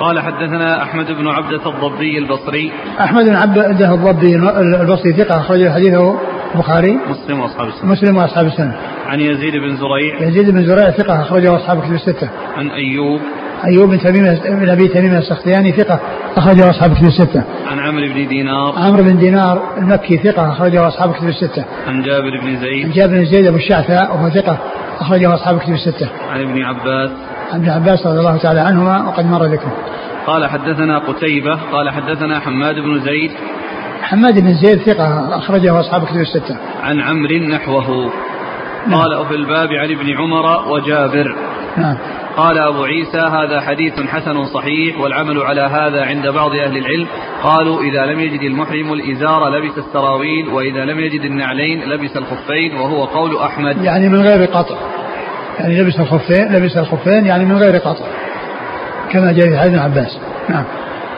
قال حدثنا أحمد بن عبدة الضبي البصري. أحمد بن عبدة الضبي البصري ثقة أخرج حديثه البخاري. مسلم وأصحاب السنة. مسلم وأصحاب السنة. عن يزيد بن زريع. يزيد بن زريع ثقة أخرجه أصحاب كتب الستة. عن أيوب. أيوب بن تميم بن أبي تميم السختياني ثقة أخرجه أصحاب كتب الستة. عن عمرو بن دينار. عمرو بن دينار المكي ثقة أخرجه أصحاب كتب الستة. عن جابر بن زيد. عن جابر بن زيد أبو الشعثاء وهو ثقة أخرجه أصحاب كتب الستة. عن ابن عباس. عن ابن عباس رضي الله تعالى عنهما وقد مر ذكره قال حدثنا قتيبة قال حدثنا حماد بن زيد حماد بن زيد ثقة أخرجه أصحاب كتب الستة. عن عمرو نحوه. نعم. قال في الباب عن ابن عمر وجابر. نعم. قال أبو عيسى هذا حديث حسن صحيح والعمل على هذا عند بعض أهل العلم قالوا إذا لم يجد المحرم الإزار لبس السراويل وإذا لم يجد النعلين لبس الخفين وهو قول أحمد يعني من غير قطع يعني لبس الخفين لبس الخفين يعني من غير قطع. كما جاء في حديث ابن عباس. نعم.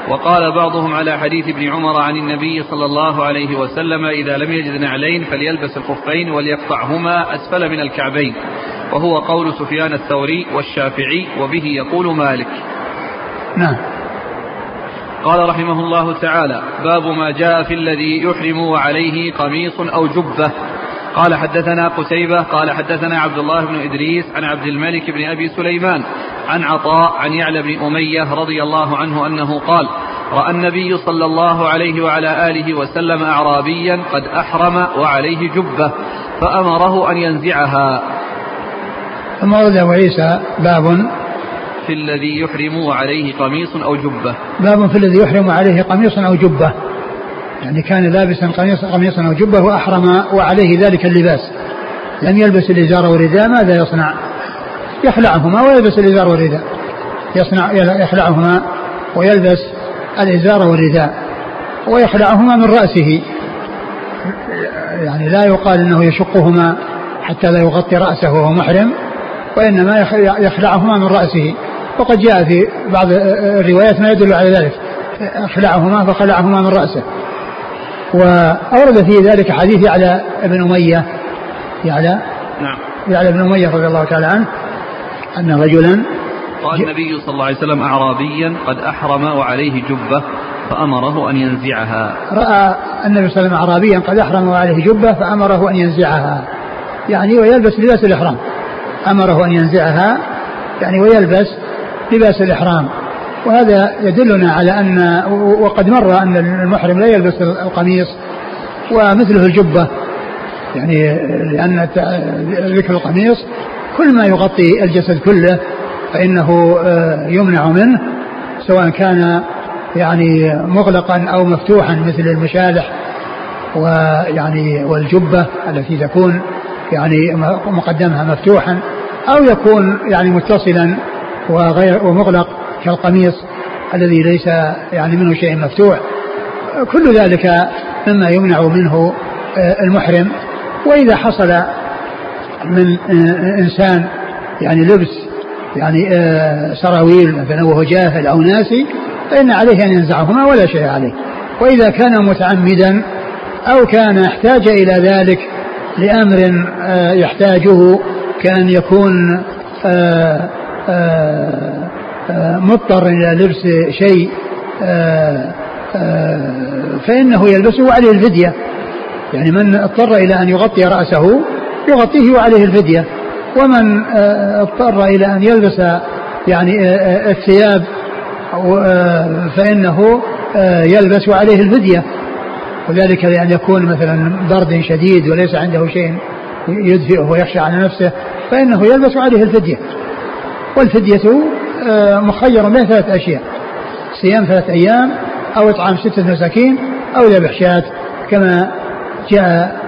وقال بعضهم على حديث ابن عمر عن النبي صلى الله عليه وسلم إذا لم يجد نعلين فليلبس الخفين وليقطعهما أسفل من الكعبين. وهو قول سفيان الثوري والشافعي وبه يقول مالك. نعم. قال رحمه الله تعالى باب ما جاء في الذي يحرم وعليه قميص أو جبة. قال حدثنا قتيبة قال حدثنا عبد الله بن إدريس عن عبد الملك بن أبي سليمان عن عطاء عن يعلى بن أمية رضي الله عنه أنه قال رأى النبي صلى الله عليه وعلى آله وسلم أعرابيا قد أحرم وعليه جبة فأمره أن ينزعها. ثم ورد أبو عيسى باب في الذي يحرم وعليه قميص أو جبة. باب في الذي يحرم عليه قميص أو جبة. يعني كان لابسا قميصا قميصا أو جبة وأحرم وعليه ذلك اللباس. لم يلبس الإزار والرداء ماذا يصنع؟ يخلعهما ويلبس الإزار والرداء. يصنع يخلعهما ويلبس الإزار والرداء. ويخلعهما من رأسه. يعني لا يقال إنه يشقهما حتى لا يغطي رأسه وهو محرم وإنما يخلعهما من رأسه. وقد جاء في بعض الروايات ما يدل على ذلك. اخلعهما فخلعهما من رأسه. وأورد في ذلك حديث يعلى بن أمية يعلى نعم. يعلى بن أمية رضي الله تعالى عنه أن رجلا قال النبي صلى الله عليه وسلم أعرابيا قد أحرم وعليه جبة فأمره أن ينزعها. رأى النبي صلى الله عليه وسلم أعرابيا قد أحرم وعليه جبة فأمره أن ينزعها. يعني ويلبس لباس الإحرام. أمره أن ينزعها يعني ويلبس لباس الإحرام. وهذا يدلنا على أن وقد مر أن المحرم لا يلبس القميص ومثله الجبة. يعني لأن ذكر القميص كل ما يغطي الجسد كله فإنه آه، يمنع منه سواء كان يعني مغلقا أو مفتوحا مثل المشالح ويعني والجبة التي تكون يعني مقدمها مفتوحا أو يكون يعني متصلا وغير ومغلق. كالقميص الذي ليس يعني منه شيء مفتوح. كل ذلك مما يمنع منه آه، المحرم. وإذا حصل من آه، إنسان يعني لبس يعني آه، سراويل مثلا وهو جاهل أو ناسي فإن عليه أن ينزعهما ولا شيء عليه. وإذا كان متعمدا أو كان احتاج إلى ذلك لأمر يحتاجه كأن يكون مضطر إلى لبس شيء آه، آه، فإنه يلبسه وعليه الفدية. يعني من اضطر إلى أن يغطي رأسه يغطيه وعليه الفدية. ومن آه، اضطر إلى أن يلبس يعني الثياب فإنه آه، يلبس عليه الفدية. وذلك لأن يكون مثلا برد شديد وليس عنده شيء يدفئه ويخشى على نفسه فإنه يلبس عليه الفدية. والفدية آه، مخير بين ثلاث أشياء. صيام ثلاث أيام أو إطعام ستة مساكين أو ذبح شاة كما جاء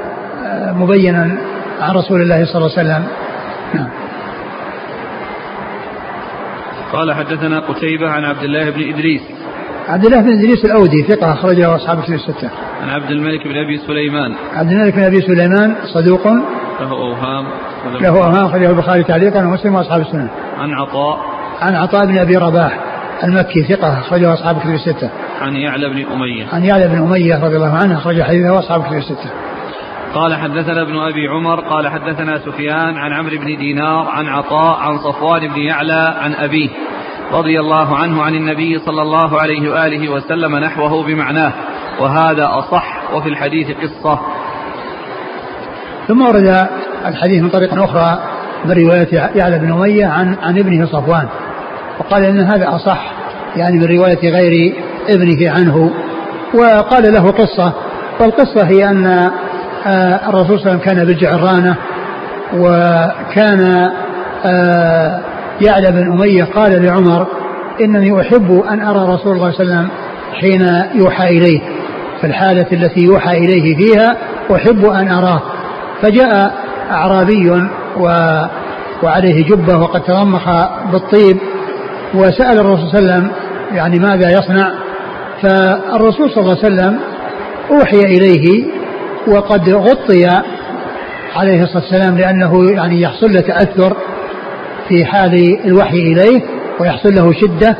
آه، مبينا عن رسول الله صلى الله عليه وسلم. نعم. قال حدثنا قتيبة عن عبد الله بن إدريس. عبد الله بن إدريس الأودي ثقة أخرجه أصحاب الكتب الستة. عن عبد الملك بن أبي سليمان. عبد الملك بن أبي سليمان صدوق. له أوهام. له أوهام أخرجه البخاري تعليقا ومسلم وأصحاب السنن عن عطاء. عن عطاء بن أبي رباح المكي ثقة أخرجه أصحاب الكتب الستة. عن يعلى بن أمية. عن يعلى بن أمية رضي الله عنه أخرج حديثه أصحاب الكتب الستة. قال حدثنا ابن أبي عمر قال حدثنا سفيان عن عمرو بن دينار عن عطاء عن صفوان بن يعلى عن أبيه رضي الله عنه عن النبي صلى الله عليه وآله وسلم نحوه بمعناه وهذا أصح وفي الحديث قصة. ثم ورد الحديث من طريق أخرى من رواية يعلى بن أمية عن عن ابنه صفوان. وقال إن هذا أصح يعني من رواية غير ابنه عنه. وقال له قصة والقصة هي أن آه، الرسول صلى الله عليه وسلم كان بالجعرانة وكان آه، يعلى بن أمية قال لعمر إنني أحب أن أرى رسول الله صلى الله عليه وسلم حين يوحى إليه في الحالة التي يوحى إليه فيها أحب أن أراه. فجاء أعرابي و وعليه جبة وقد تضمخ بالطيب وسأل الرسول صلى الله عليه وسلم يعني ماذا يصنع فالرسول صلى الله عليه وسلم أوحي إليه وقد غطي عليه الصلاة والسلام لأنه يعني يحصل له تأثر في حال الوحي إليه ويحصل له شدة.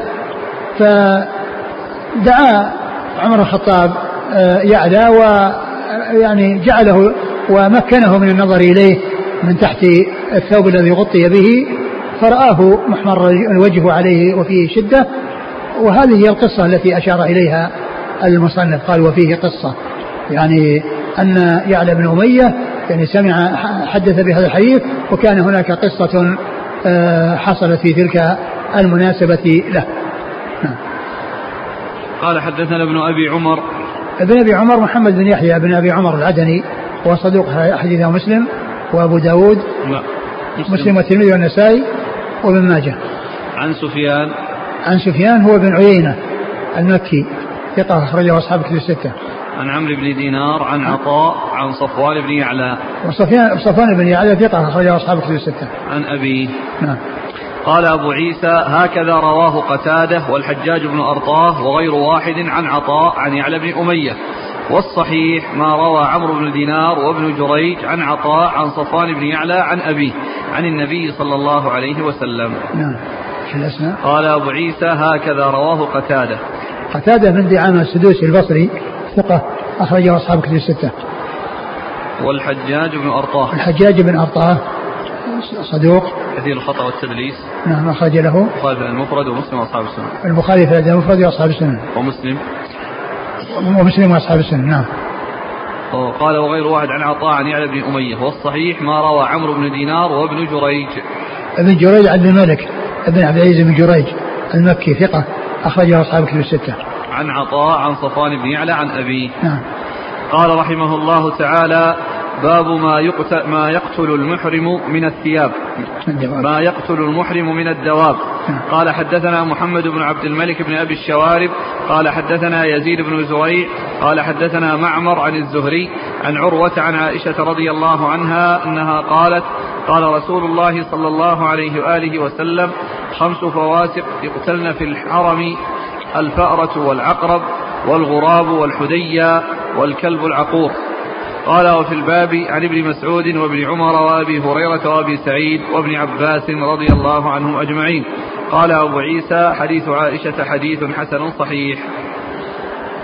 فدعا عمر الخطاب آه، يعلى ويعني جعله ومكنه من النظر إليه من تحت الثوب الذي غطي به. فرآه محمر الوجه عليه وفيه شدة وهذه هي القصة التي أشار إليها المصنف. قال وفيه قصة. يعني أن يعلى بن أمية يعني سمع حدث بهذا الحديث وكان هناك قصة آه، حصلت في تلك المناسبة له. نعم. قال حدثنا ابن أبي عمر. ابن أبي عمر محمد بن يحيى بن أبي عمر العدني وهو صدوق حديثه مسلم وأبو داود لا مسلم, مسلم والترمذي والنسائي وابن ماجه. عن سفيان. عن سفيان هو بن عيينة المكي ثقة أخرجه أصحاب كتب الستة. عن عمرو بن دينار عن عطاء عن صفوان بن يعلى. وصفوان صفوان بن يعلى ثقة أخرجه أصحاب كتب الستة. عن أبيه نعم. قال أبو عيسى هكذا رواه قتادة والحجاج بن أرطاه وغير واحد عن عطاء عن يعلى بن أمية. والصحيح ما روى عمرو بن دينار وابن جريج عن عطاء عن صفوان بن يعلى عن أبيه عن النبي صلى الله عليه وسلم نعم الأسماء قال أبو عيسى هكذا رواه قتادة قتادة بن دعامة السدوسي البصري ثقة أخرجه أصحاب كتب الستة. والحجاج بن أرطاه. الحجاج بن أرطاه صدوق. كثير الخطأ والتدليس. نعم أخرج له. البخاري في المفرد ومسلم وأصحاب السنة. البخاري في المفرد وأصحاب السنة. ومسلم. ومسلم وأصحاب السنة نعم. قال وغير واحد عن عطاء عن يعلى بن أمية والصحيح ما روى عمرو بن دينار وابن جريج. ابن جريج عبد الملك ابن عبد العزيز بن جريج المكي ثقة أخرجه أصحاب كتب الستة. عن عطاء عن صفوان بن يعلى عن أبيه نعم قال رحمه الله تعالى باب ما يقتل, ما يقتل المحرم من الثياب. ما يقتل المحرم من الدواب. نعم. قال حدثنا محمد بن عبد الملك بن أبي الشوارب. قال حدثنا يزيد بن زريع. قال حدثنا معمر عن الزهري عن عروة عن عائشة رضي الله عنها أنها قالت قال رسول الله صلى الله عليه وآله وسلم خمس فواسق يقتلن في الحرم الفأرة والعقرب والغراب والحدية والكلب العقور. قال وفي الباب عن ابن مسعود وابن عمر وأبي هريرة وأبي سعيد وابن عباس رضي الله عنهم أجمعين. قال أبو عيسى حديث عائشة حديث حسن صحيح.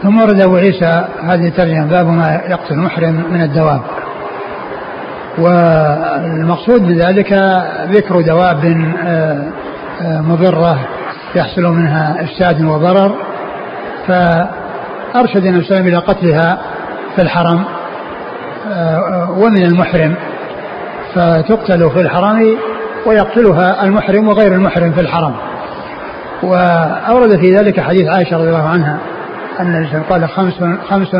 ثم ورد أبو عيسى هذه الترجمة باب ما يقتل المحرم من الدواب. والمقصود بذلك ذكر دواب آه، آه، مضرة يحصل منها إفساد وضرر. فأرشد النبي إلى قتلها في الحرم. ومن المحرم فتقتل في الحرم ويقتلها المحرم وغير المحرم في الحرم. وأورد في ذلك حديث عائشة رضي الله عنها أن قال خمس خمس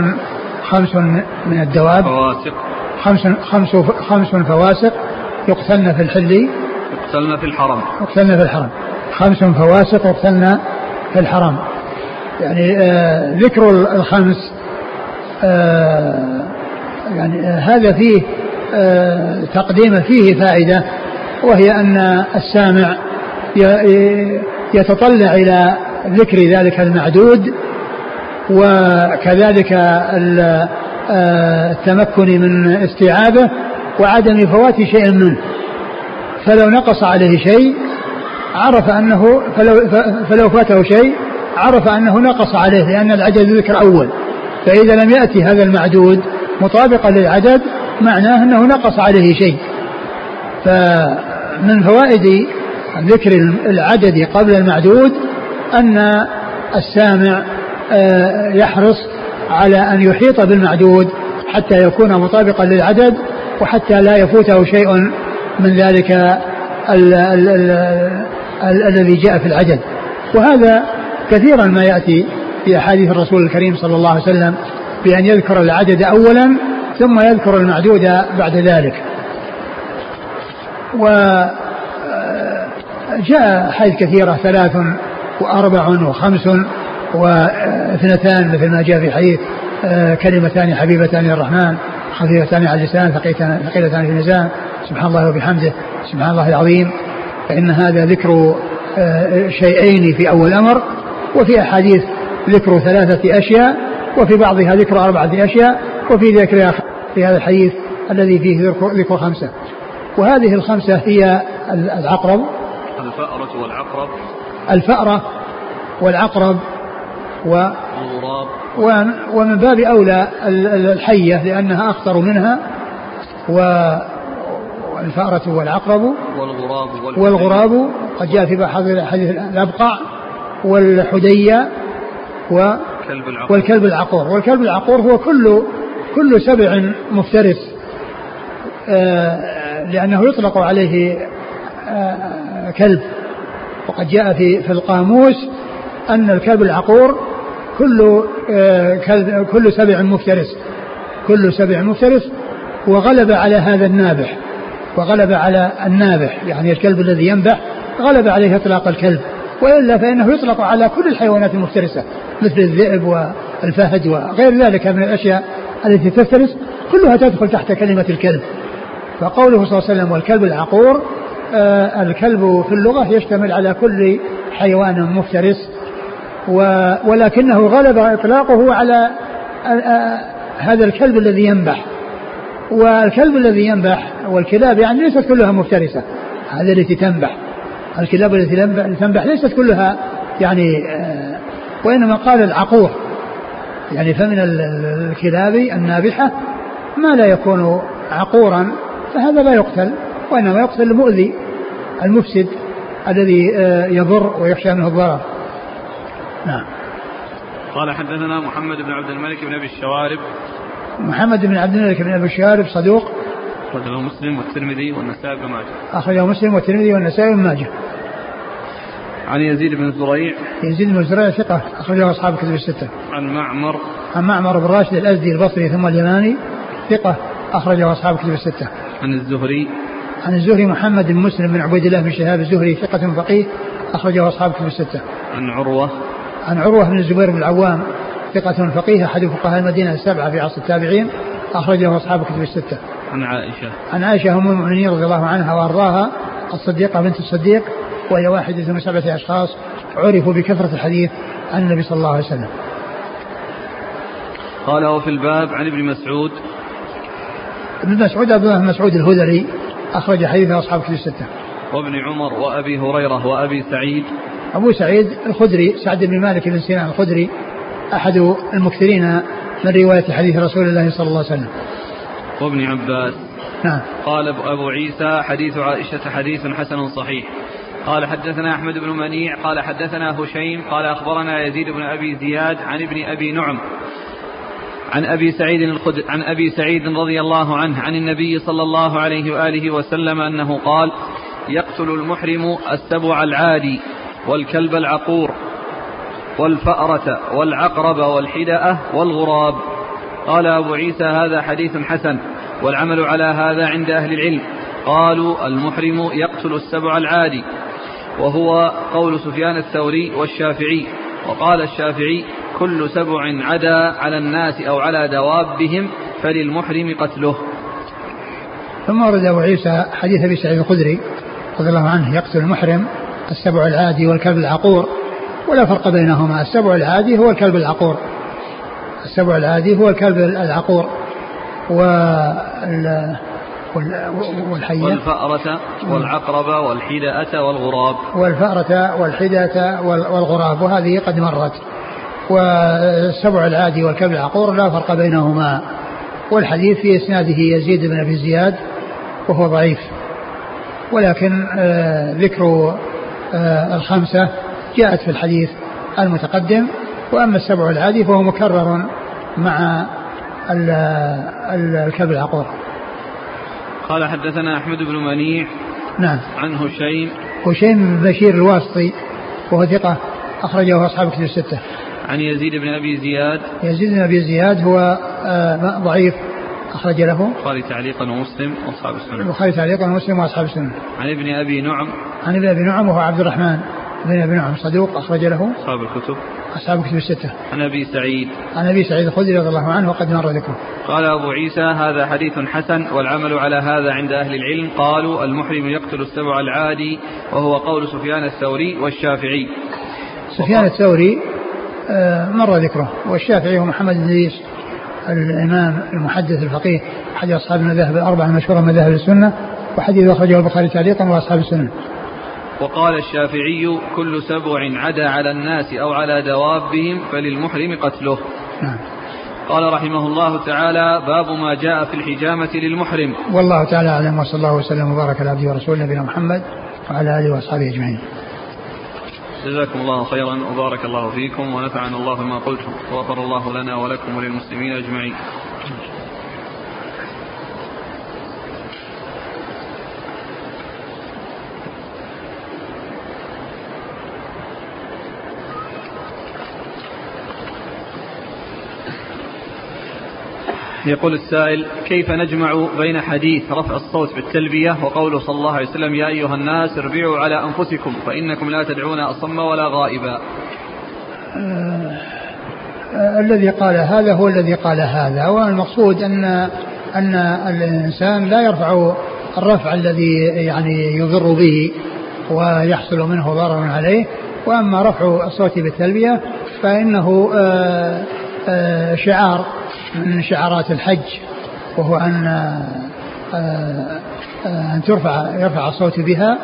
خمس من الدواب فواسق. خمس خمس خمس فواسق يقتلن في الحل. يقتلن في الحرم. يقتلن في الحرم. خمس فواسق يقتلن في الحرم. يعني آه ذكر الخمس آه يعني آه هذا فيه آه تقديم فيه فائدة وهي أن السامع يتطلع إلى ذكر ذلك المعدود وكذلك آه، التمكن من استيعابه وعدم فوات شيء منه. فلو نقص عليه شيء عرف أنه فلو, فلو فاته شيء عرف أنه نقص عليه لأن العدد ذكر أول. فإذا لم يأتي هذا المعدود مطابقا للعدد معناه أنه نقص عليه شيء. فمن فوائد ذكر العدد قبل المعدود أن السامع آه، يحرص على أن يحيط بالمعدود حتى يكون مطابقا للعدد وحتى لا يفوته شيء من ذلك ال ال ال ال الذي جاء في العدد. وهذا كثيرا ما يأتي في أحاديث الرسول الكريم صلى الله عليه وسلم بأن يذكر العدد أولا ثم يذكر المعدود بعد ذلك. وجاء حديث كثيرة ثلاث وأربع وخمس واثنتان مثل ما جاء في حديث آه، كلمتان حبيبتان للرحمن خفيفتان على اللسان ثقيلتان في الميزان. سبحان الله وبحمده. سبحان الله العظيم. فإن هذا ذكر آه، شيئين في أول الأمر وفي أحاديث ذكر ثلاثة أشياء. وفي بعضها ذكر أربعة أشياء وفي ذكر في هذا الحديث الذي فيه ذكر, خمسة. وهذه الخمسة هي العقرب. الفأرة والعقرب. الفأرة والعقرب و ومن باب أولى الحية لأنها أخطر منها والفأرة والعقرب. والغراب والغراب قد جاء في حديث الأبقع والحدية و والكلب العقور. والكلب العقور. هو كل كل سبع مفترس آه، لأنه يطلق عليه آه، كلب. وقد جاء في في القاموس أن الكلب العقور كل آه، كلب كل سبع مفترس. كل سبع مفترس. وغلب على هذا النابح. وغلب على النابح يعني الكلب الذي ينبح غلب عليه إطلاق الكلب. وإلا فإنه يطلق على كل الحيوانات المفترسة مثل الذئب والفهد وغير ذلك من الأشياء التي تفترس كلها تدخل تحت كلمة الكلب. فقوله صلى الله عليه وسلم والكلب العقور آه الكلب في اللغة يشتمل على كل حيوان مفترس ولكنه غلب إطلاقه على هذا الكلب الذي ينبح. والكلب الذي ينبح والكلاب يعني ليست كلها مفترسة هذه التي تنبح. الكلاب التي تنبح ليست كلها يعني وإنما قال العقور. يعني فمن الكلاب النابحة ما لا يكون عقورا فهذا لا يقتل وإنما يقتل المؤذي المفسد الذي يضر ويخشى منه الضرر. نعم. قال حدثنا محمد بن عبد الملك بن أبي الشوارب. محمد بن عبد الملك بن أبي الشوارب صدوق أخرجه مسلم والترمذي والنسائي بن ماجه. أخرجه مسلم والترمذي والنسائي بن ماجه. عن يزيد بن زريع. يزيد بن زريع ثقة أخرجه أصحاب الكتب الستة. عن معمر. عن معمر بن راشد الأزدي البصري ثم اليماني ثقة أخرجه أصحاب الكتب الستة. عن الزهري. عن الزهري محمد بن مسلم بن عبيد الله بن شهاب الزهري ثقة فقيه أخرجه أصحاب الكتب الستة. عن عروة. عن عروة بن الزبير بن العوام ثقة فقيه أحد فقهاء المدينة السبعة في عصر التابعين أخرجه أصحاب الكتب الستة. عن عائشة. عن عائشة أم المؤمنين رضي الله عنها وأرضاها الصديقة بنت الصديق وهي واحدة من سبعة أشخاص عرفوا بكثرة الحديث عن النبي صلى الله عليه وسلم. قال وفي الباب عن ابن مسعود ابن مسعود عبد الله بن مسعود الهذلي أخرج حديث أصحاب الكتب الستة. وابن عمر وأبي هريرة وأبي سعيد أبو سعيد الخدري سعد بن مالك بن سنان الخدري أحد المكثرين من رواية حديث رسول الله صلى الله عليه وسلم وابن عباس. نعم. قال أبو عيسى حديث عائشة حديث حسن صحيح. قال حدثنا أحمد بن منيع قال حدثنا هشيم قال أخبرنا يزيد بن أبي زياد عن ابن أبي نعم. عن أبي سعيد الخد... عن أبي سعيد رضي الله عنه عن النبي صلى الله عليه وآله وسلم أنه قال يقتل المحرم السبع العادي والكلب العقور والفأرة والعقرب والحدأة والغراب. قال أبو عيسى هذا حديث حسن والعمل على هذا عند أهل العلم. قالوا المحرم يقتل السبع العادي وهو قول سفيان الثوري والشافعي. وقال الشافعي كل سبع عدا على الناس أو على دوابهم فللمحرم قتله. ثم ورد أبو عيسى حديث أبي سعيد الخدري رضي الله عنه يقتل المحرم السبع العادي والكلب العقور. ولا فرق بينهما السبع العادي هو الكلب العقور. السبع العادي هو الكلب العقور وال والحية. والفأرة والعقرب والحدأة والغراب. والفأرة والحدأة والغراب وهذه قد مرت. والسبع العادي والكلب العقور لا فرق بينهما. والحديث في إسناده يزيد بن أبي زياد وهو ضعيف. ولكن آه ذكر آه الخمسة جاءت في الحديث المتقدم وأما السبع العادي فهو مكرر مع الكلب العقور. قال حدثنا أحمد بن منيع نعم. عن هشيم. هشيم بن بشير الواسطي وهو ثقة أخرجه أصحاب كتب الستة. عن يزيد بن أبي زياد. يزيد بن أبي زياد هو آه ضعيف أخرج له. البخاري تعليقا ومسلم وأصحاب السنن البخاري تعليقا ومسلم وأصحاب السنن عن ابن أبي نعم. عن ابن أبي نعم وهو عبد الرحمن. بن أبي نعم صدوق أخرج له أصحاب الكتب. أصحاب الكتب الستة. عن أبي سعيد. عن أبي سعيد الخدري رضي الله عنه وقد مر ذكره. قال أبو عيسى هذا حديث حسن والعمل على هذا عند أهل العلم. قالوا المحرم يقتل السبع العادي وهو قول سفيان الثوري والشافعي. سفيان الثوري آه، مر ذكره. والشافعي هو محمد بن إدريس الإمام المحدث الفقيه أحد أصحاب المذاهب الأربعة المشهورة من مذاهب السنة وحديث أخرجه البخاري تعليقا وأصحاب السنة. وقال الشافعي كل سبع عدا على الناس أو على دوابهم فللمحرم قتله. نعم. قال رحمه الله تعالى باب ما جاء في الحجامة للمحرم. والله تعالى أعلم وصلى الله وسلم وبارك على عبده ورسوله نبينا محمد وعلى آله وأصحابه أجمعين. جزاكم الله خيرا وبارك الله فيكم ونفعنا الله بما قلتم. وغفر الله لنا ولكم وللمسلمين أجمعين. يقول السائل كيف نجمع بين حديث رفع الصوت بالتلبية وقوله صلى الله عليه وسلم يا أيها الناس اربعوا على أنفسكم فإنكم لا تدعون أصم ولا غائبا. آه آه الذي قال هذا هو الذي قال هذا والمقصود أن أن الإنسان لا يرفع الرفع الذي يعني يضر به ويحصل منه ضرر عليه وأما رفع الصوت بالتلبية فإنه آه آه شعار. من شعارات الحج وهو أن آه، آه، أن ترفع يرفع الصوت بها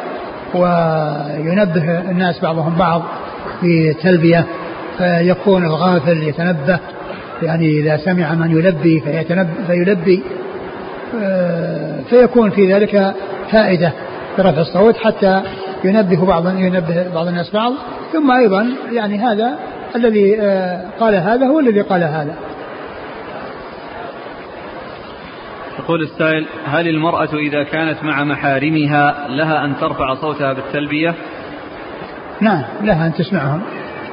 وينبه الناس بعضهم بعض في تلبية فيكون الغافل يتنبه يعني إذا سمع من يلبي فيلبي آه، فيكون في ذلك فائدة في رفع الصوت حتى ينبه بعض ينبه بعض الناس بعض ثم أيضا يعني هذا الذي قال هذا هو الذي قال هذا. يقول السائل هل المرأة إذا كانت مع محارمها لها أن ترفع صوتها بالتلبية؟ نعم لها أن تسمعهم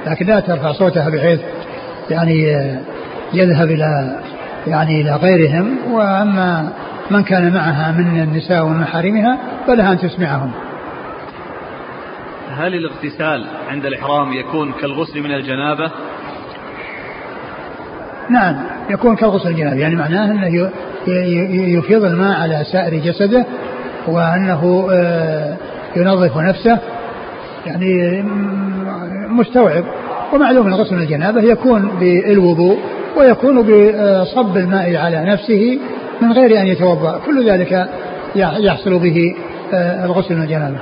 لكن لا ترفع صوتها بحيث يعني يذهب إلى يعني إلى غيرهم وأما من كان معها من النساء ومحارمها فلها أن تسمعهم. هل الاغتسال عند الإحرام يكون كالغسل من الجنابة؟ نعم يكون كالغسل الجنابة يعني معناه أنه يفيض الماء على سائر جسده وأنه آه، ينظف نفسه يعني مستوعب. ومعلوم أن غسل الجنابة يكون بالوضوء ويكون بصب الماء على نفسه من غير أن يتوضأ. كل ذلك يحصل به آه، الغسل الجنابة.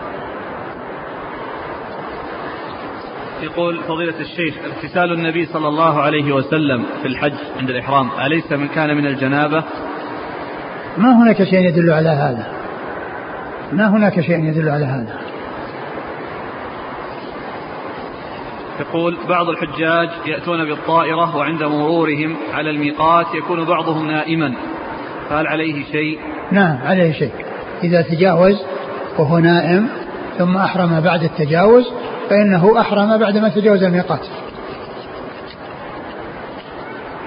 يقول فضيلة الشيخ اغتسال النبي صلى الله عليه وسلم في الحج عند الإحرام أليس من كان من الجنابة؟ ما هناك شيء يدل على هذا. ما هناك شيء يدل على هذا. يقول بعض الحجاج يأتون بالطائرة وعند مرورهم على الميقات يكون بعضهم نائما. فهل عليه شيء؟ نعم عليه شيء. إذا تجاوز وهو نائم ثم أحرم بعد التجاوز فإنه أحرم بعدما تجاوز الميقات.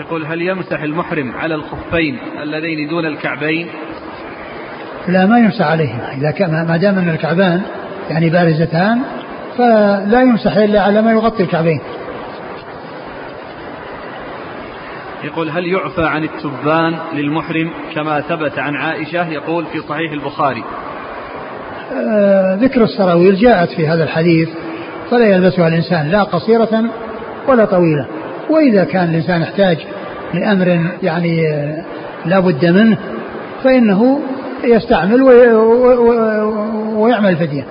يقول هل يمسح المحرم على الخفين اللذين دون الكعبين؟ لا ما يمسح عليهما. إذا كان ما دام أن الكعبان يعني بارزتان فلا يمسح إلا على ما يغطي الكعبين. يقول هل يعفى عن التبان للمحرم كما ثبت عن عائشة؟ يقول في صحيح البخاري. آه ذكر السراويل جاءت في هذا الحديث فلا يلبسها الإنسان لا قصيرة ولا طويلة. وإذا كان الإنسان يحتاج لأمر يعني آه، لا بد منه فإنه يستعمل ويعمل فدية.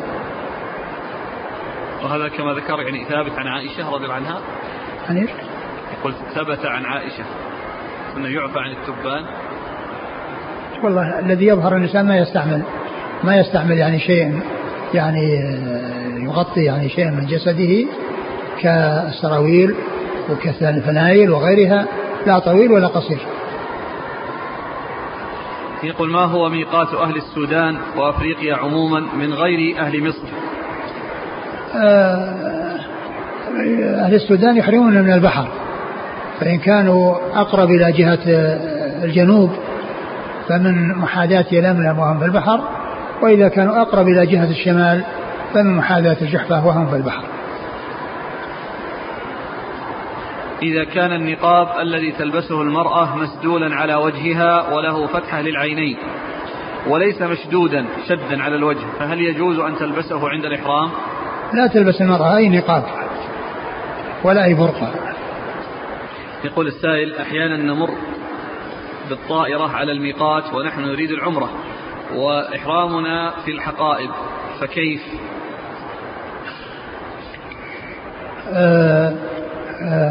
وهذا كما ذكر يعني ثابت عن عائشة رضي الله عنها. عن إيش؟ يقول ثبت عن عائشة أنه يعفى عن التبان. والله الذي يظهر الإنسان ما يستعمل ما يستعمل يعني شيء يعني آه، يغطي يعني شيء من جسده كالسراويل. وكالفنايل وغيرها لا طويل ولا قصير. يقول ما هو ميقات أهل السودان وأفريقيا عموما من غير أهل مصر؟ آه، أهل السودان يحرمون من البحر فإن كانوا أقرب إلى جهة الجنوب فمن محاذاة يلملم وهم في البحر وإذا كانوا أقرب إلى جهة الشمال فمن محاذاة الجحفة وهم في البحر. إذا كان النقاب الذي تلبسه المرأة مسدولا على وجهها وله فتحة للعينين وليس مشدودا شدا على الوجه فهل يجوز أن تلبسه عند الإحرام؟ لا تلبس المرأة أي نقاب ولا أي برقع يقول السائل أحيانا نمر بالطائرة على الميقات ونحن نريد العمرة وإحرامنا في الحقائب فكيف؟ آه آه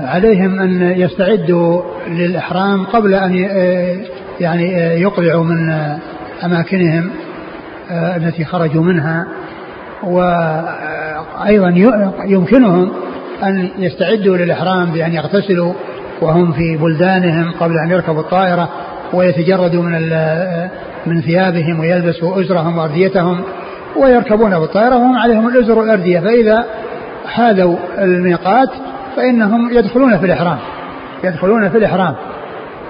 عليهم أن يستعدوا للإحرام قبل أن آه، يعني آه، يقلعوا من أماكنهم التي خرجوا منها. وأيضا يمكنهم أن يستعدوا للإحرام بأن يغتسلوا وهم في بلدانهم قبل أن يركبوا الطائرة ويتجردوا من من ثيابهم ويلبسوا أزرهم وأرديتهم ويركبون بالطائرة. وهم عليهم الأزر والأردية. فإذا حاذوا الميقات فإنهم يدخلون في الإحرام يدخلون في الإحرام.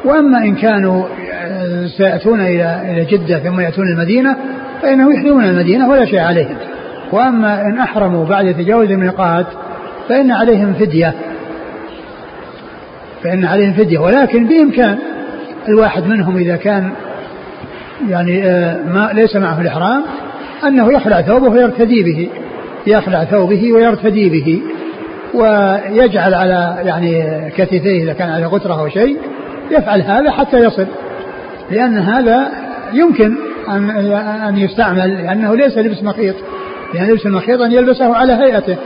وأما إن كانوا سيأتون إلى إلى جدة ثم يأتون المدينة فإنهم يحرمون المدينة ولا شيء عليهم. وأما إن أحرموا بعد تجاوز الميقات فإن عليهم فدية. فإن عليهم فدية. ولكن بإمكان الواحد منهم إذا كان يعني آه، ما ليس معه الإحرام أنه يخلع ثوبه ويرتدي به يخلع ثوبه ويرتدي به. ويجعل على يعني كتفيه إذا كان على غترة أو شيء يفعل هذا حتى يصل. لأن هذا يمكن أن أن يستعمل لأنه ليس لبس مخيط. لأن لبس المخيط أن يلبسه على هيئته.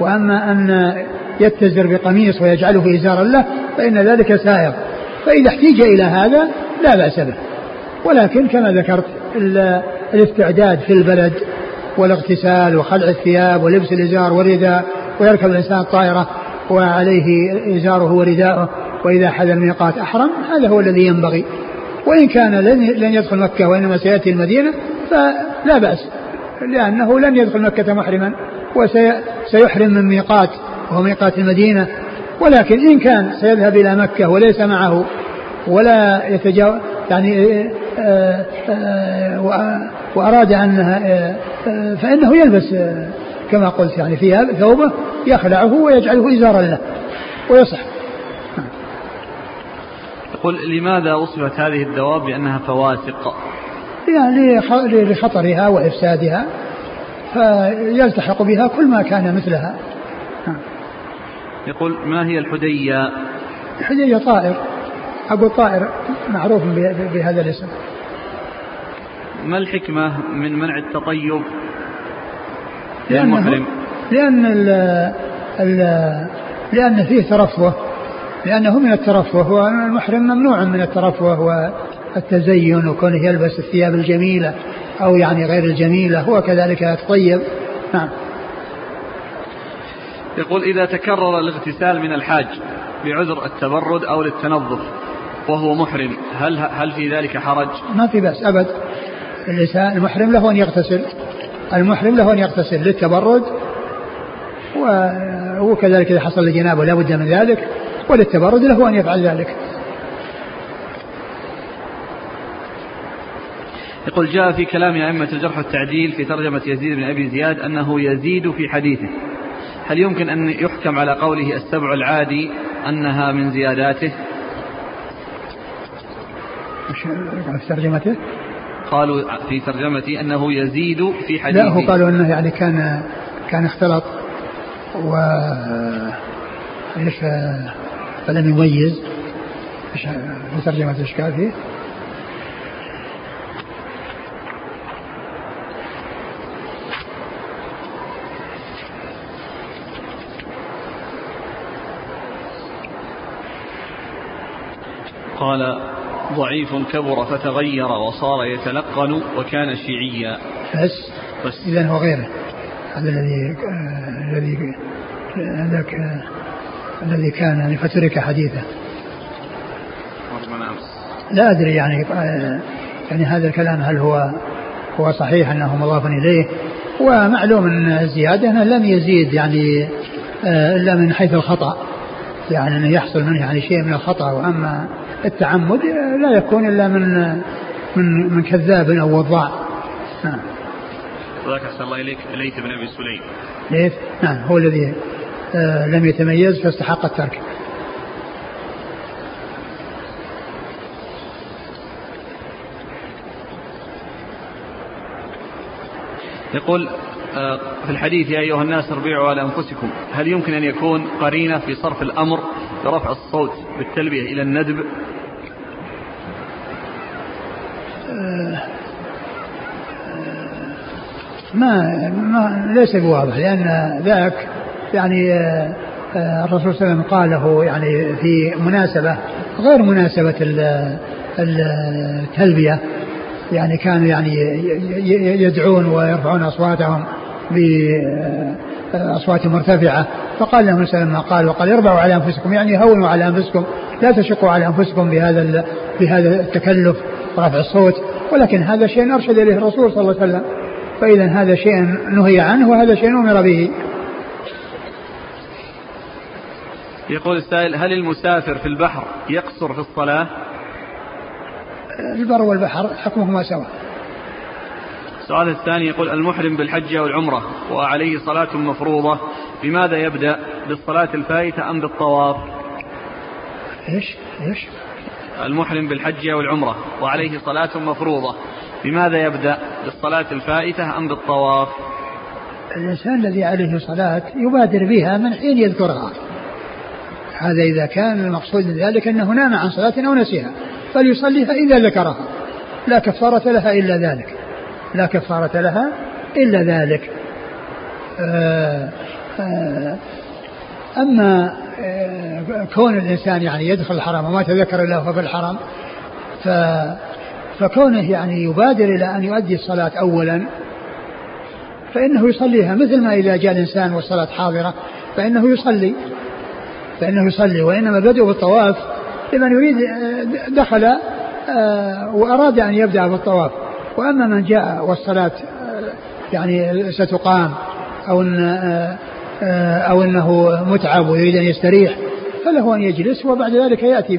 وأما أن يتزر بقميص ويجعله إزارا له فإن ذلك سائغ. فإذا احتيج إلى هذا لا بأس به. ولكن كما ذكرت الاستعداد في البلد والاغتسال وخلع الثياب ولبس الإزار والرداء ويركب الإنسان الطائرة وعليه إزاره ورداءه وإذا حل الميقات أحرم هذا هو الذي ينبغي. وإن كان لن يدخل مكة وإنما سيأتي المدينة فلا بأس لأنه لن يدخل مكة محرما وسيحرم من ميقات وهو ميقات المدينة. ولكن إن كان سيذهب إلى مكة وليس معه ولا يتجاوز يعني وأراد أن آه، فإنه يلبس كما قلت يعني فيها ثوبه يخلعه ويجعله إزارا له ويصح. يقول لماذا وصفت هذه الدواب بأنها فواسق يعني لخطرها وإفسادها فيلتحق بها كل ما كان مثلها. يقول ما هي الحدية؟ الحدية طائر. أقول طائر معروف بهذا الاسم. ما الحكمة من منع التطيب؟ للمحرم لأن ال ال لأن فيه ترفه. لأنه من الترفه والمحرم ممنوع من الترفه والتزين وكونه يلبس الثياب الجميلة أو يعني غير الجميلة هو كذلك يتطيب نعم. يقول إذا تكرر الاغتسال من الحاج بعذر التبرد أو للتنظف وهو محرم. هل هل في ذلك حرج؟ ما في بأس أبد. الإنسان المحرم له أن يغتسل. المحرم له أن يغتسل للتبرد وكذلك إذا حصل الجنابة لا بد من ذلك وللتبرد له أن يفعل ذلك. يقول جاء في كلام أئمة الجرح والتعديل في ترجمة يزيد بن أبي زياد أنه يزيد في حديثه. هل يمكن أن يحكم على قوله السبع العادي أنها من زياداته؟ في ترجمته؟ قالوا في ترجمتي أنه يزيد في حديثه لا هو قالوا أنه يعني كان كان اختلط و إيش فلم يميز. إيش في ترجمة إيش قال فيه؟ قال ضعيف كبر فتغير وصار يتلقن وكان شيعيا. بس بس. إذا هو غيره. هذا الذي الذي هذاك الذي كان يعني فترك حديثه. لا أدري يعني يعني هذا الكلام هل هو هو صحيح أنه مضاف إليه؟ ومعلوم أن الزيادة أنه لم يزيد يعني آه، إلا من حيث الخطأ. يعني أنه يحصل منه يعني شيء من الخطأ. وأما التعمد لا يكون إلا من من من كذاب أو وضاع. نعم. وذاك أحسن الله إليك ليث بن أبي سليم. ليث نعم هو الذي آه لم يتميز فاستحق الترك. يقول آه، في الحديث يا أيها الناس اربعوا على أنفسكم هل يمكن أن يكون قرينة في صرف الأمر برفع الصوت بالتلبية إلى الندب. آه، ما, ما ليس بواضح لأن ذاك يعني آه، الرسول صلى الله عليه وسلم قاله يعني في مناسبة غير مناسبة التلبية يعني كانوا يعني يدعون ويرفعون أصواتهم بأصوات مرتفعة. فقال لهم ما قال وقال اربعوا على أنفسكم يعني هونوا على أنفسكم لا تشقوا على أنفسكم بهذا بهذا التكلف ورفع الصوت. ولكن هذا شيء أرشد إليه الرسول صلى الله عليه وسلم. فإذا هذا شيء نهي عنه وهذا شيء أمر به. يقول السائل هل المسافر في البحر يقصر في الصلاة؟ البر والبحر حكمهما سواء. السؤال الثاني يقول المحرم بالحج أو العمرة وعليه صلاة مفروضة بماذا يبدأ؟ بالصلاة الفائتة أم بالطواف؟ إيش؟ إيش؟ المحرم بالحج أو العمرة وعليه صلاة مفروضة بماذا يبدأ؟ بالصلاة الفائتة أم بالطواف؟ الإنسان الذي عليه صلاة يبادر بها من حين يذكرها. هذا إذا كان المقصود من ذلك أنه نام عن صلاة أو نسيها فليصليها إذا ذكرها لا كفارة لها إلا ذلك. لا كفارة لها إلا ذلك. آه، آه، أما آه، كون الإنسان يعني يدخل الحرم وما تذكر إلا هو في الحرم ف فكونه يعني يبادر إلى أن يؤدي الصلاة أولا فإنه يصليها مثل ما إذا جاء الإنسان والصلاة حاضرة فإنه يصلي فإنه يصلي وإنما بدء بالطواف لمن يريد دخل وأراد أن يبدأ بالطواف. وأما من جاء والصلاة يعني ستقام أو أن أو أنه متعب ويريد أن يستريح فله أن يجلس وبعد ذلك يأتي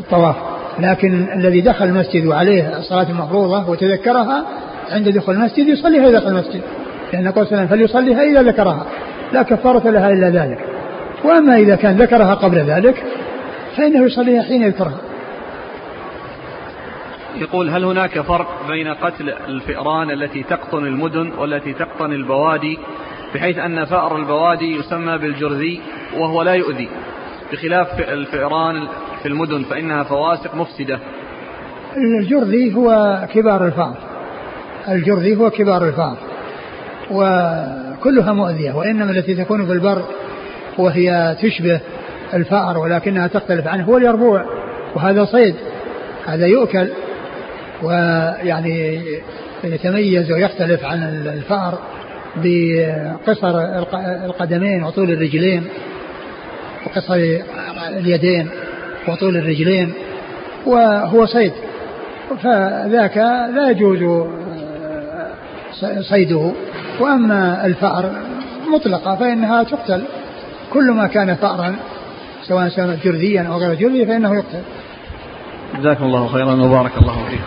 بالطواف. لكن الذي دخل المسجد وعليه الصلاة المفروضة وتذكرها عند دخول المسجد يصليها إذا دخل المسجد لأن قول سلام فليصليها إذا ذكرها لا كفارة لها إلا ذلك. وأما إذا كان ذكرها قبل ذلك فإنه يصليها حين يذكرها. يقول هل هناك فرق بين قتل الفئران التي تقطن المدن والتي تقطن البوادي بحيث أن فأر البوادي يسمى بالجرذي وهو لا يؤذي؟ بخلاف الفئران في المدن فإنها فواسق مفسدة. الجرذي هو كبار الفأر. الجرذي هو كبار الفأر. وكلها مؤذية وإنما التي تكون في البر وهي تشبه الفأر ولكنها تختلف عنه هو اليربوع وهذا صيد هذا يؤكل. ويعني يتميز ويختلف عن الفأر بقصر القدمين وطول الرجلين وقصر اليدين وطول الرجلين وهو صيد. فذاك لا يجوز صيده. وأما الفأر مطلقة فإنها تقتل. كل ما كان فأرا سواء كان جرذيا أو غير جرذي فإنه يقتل. جزاكم الله خيرا وبارك الله فيكم.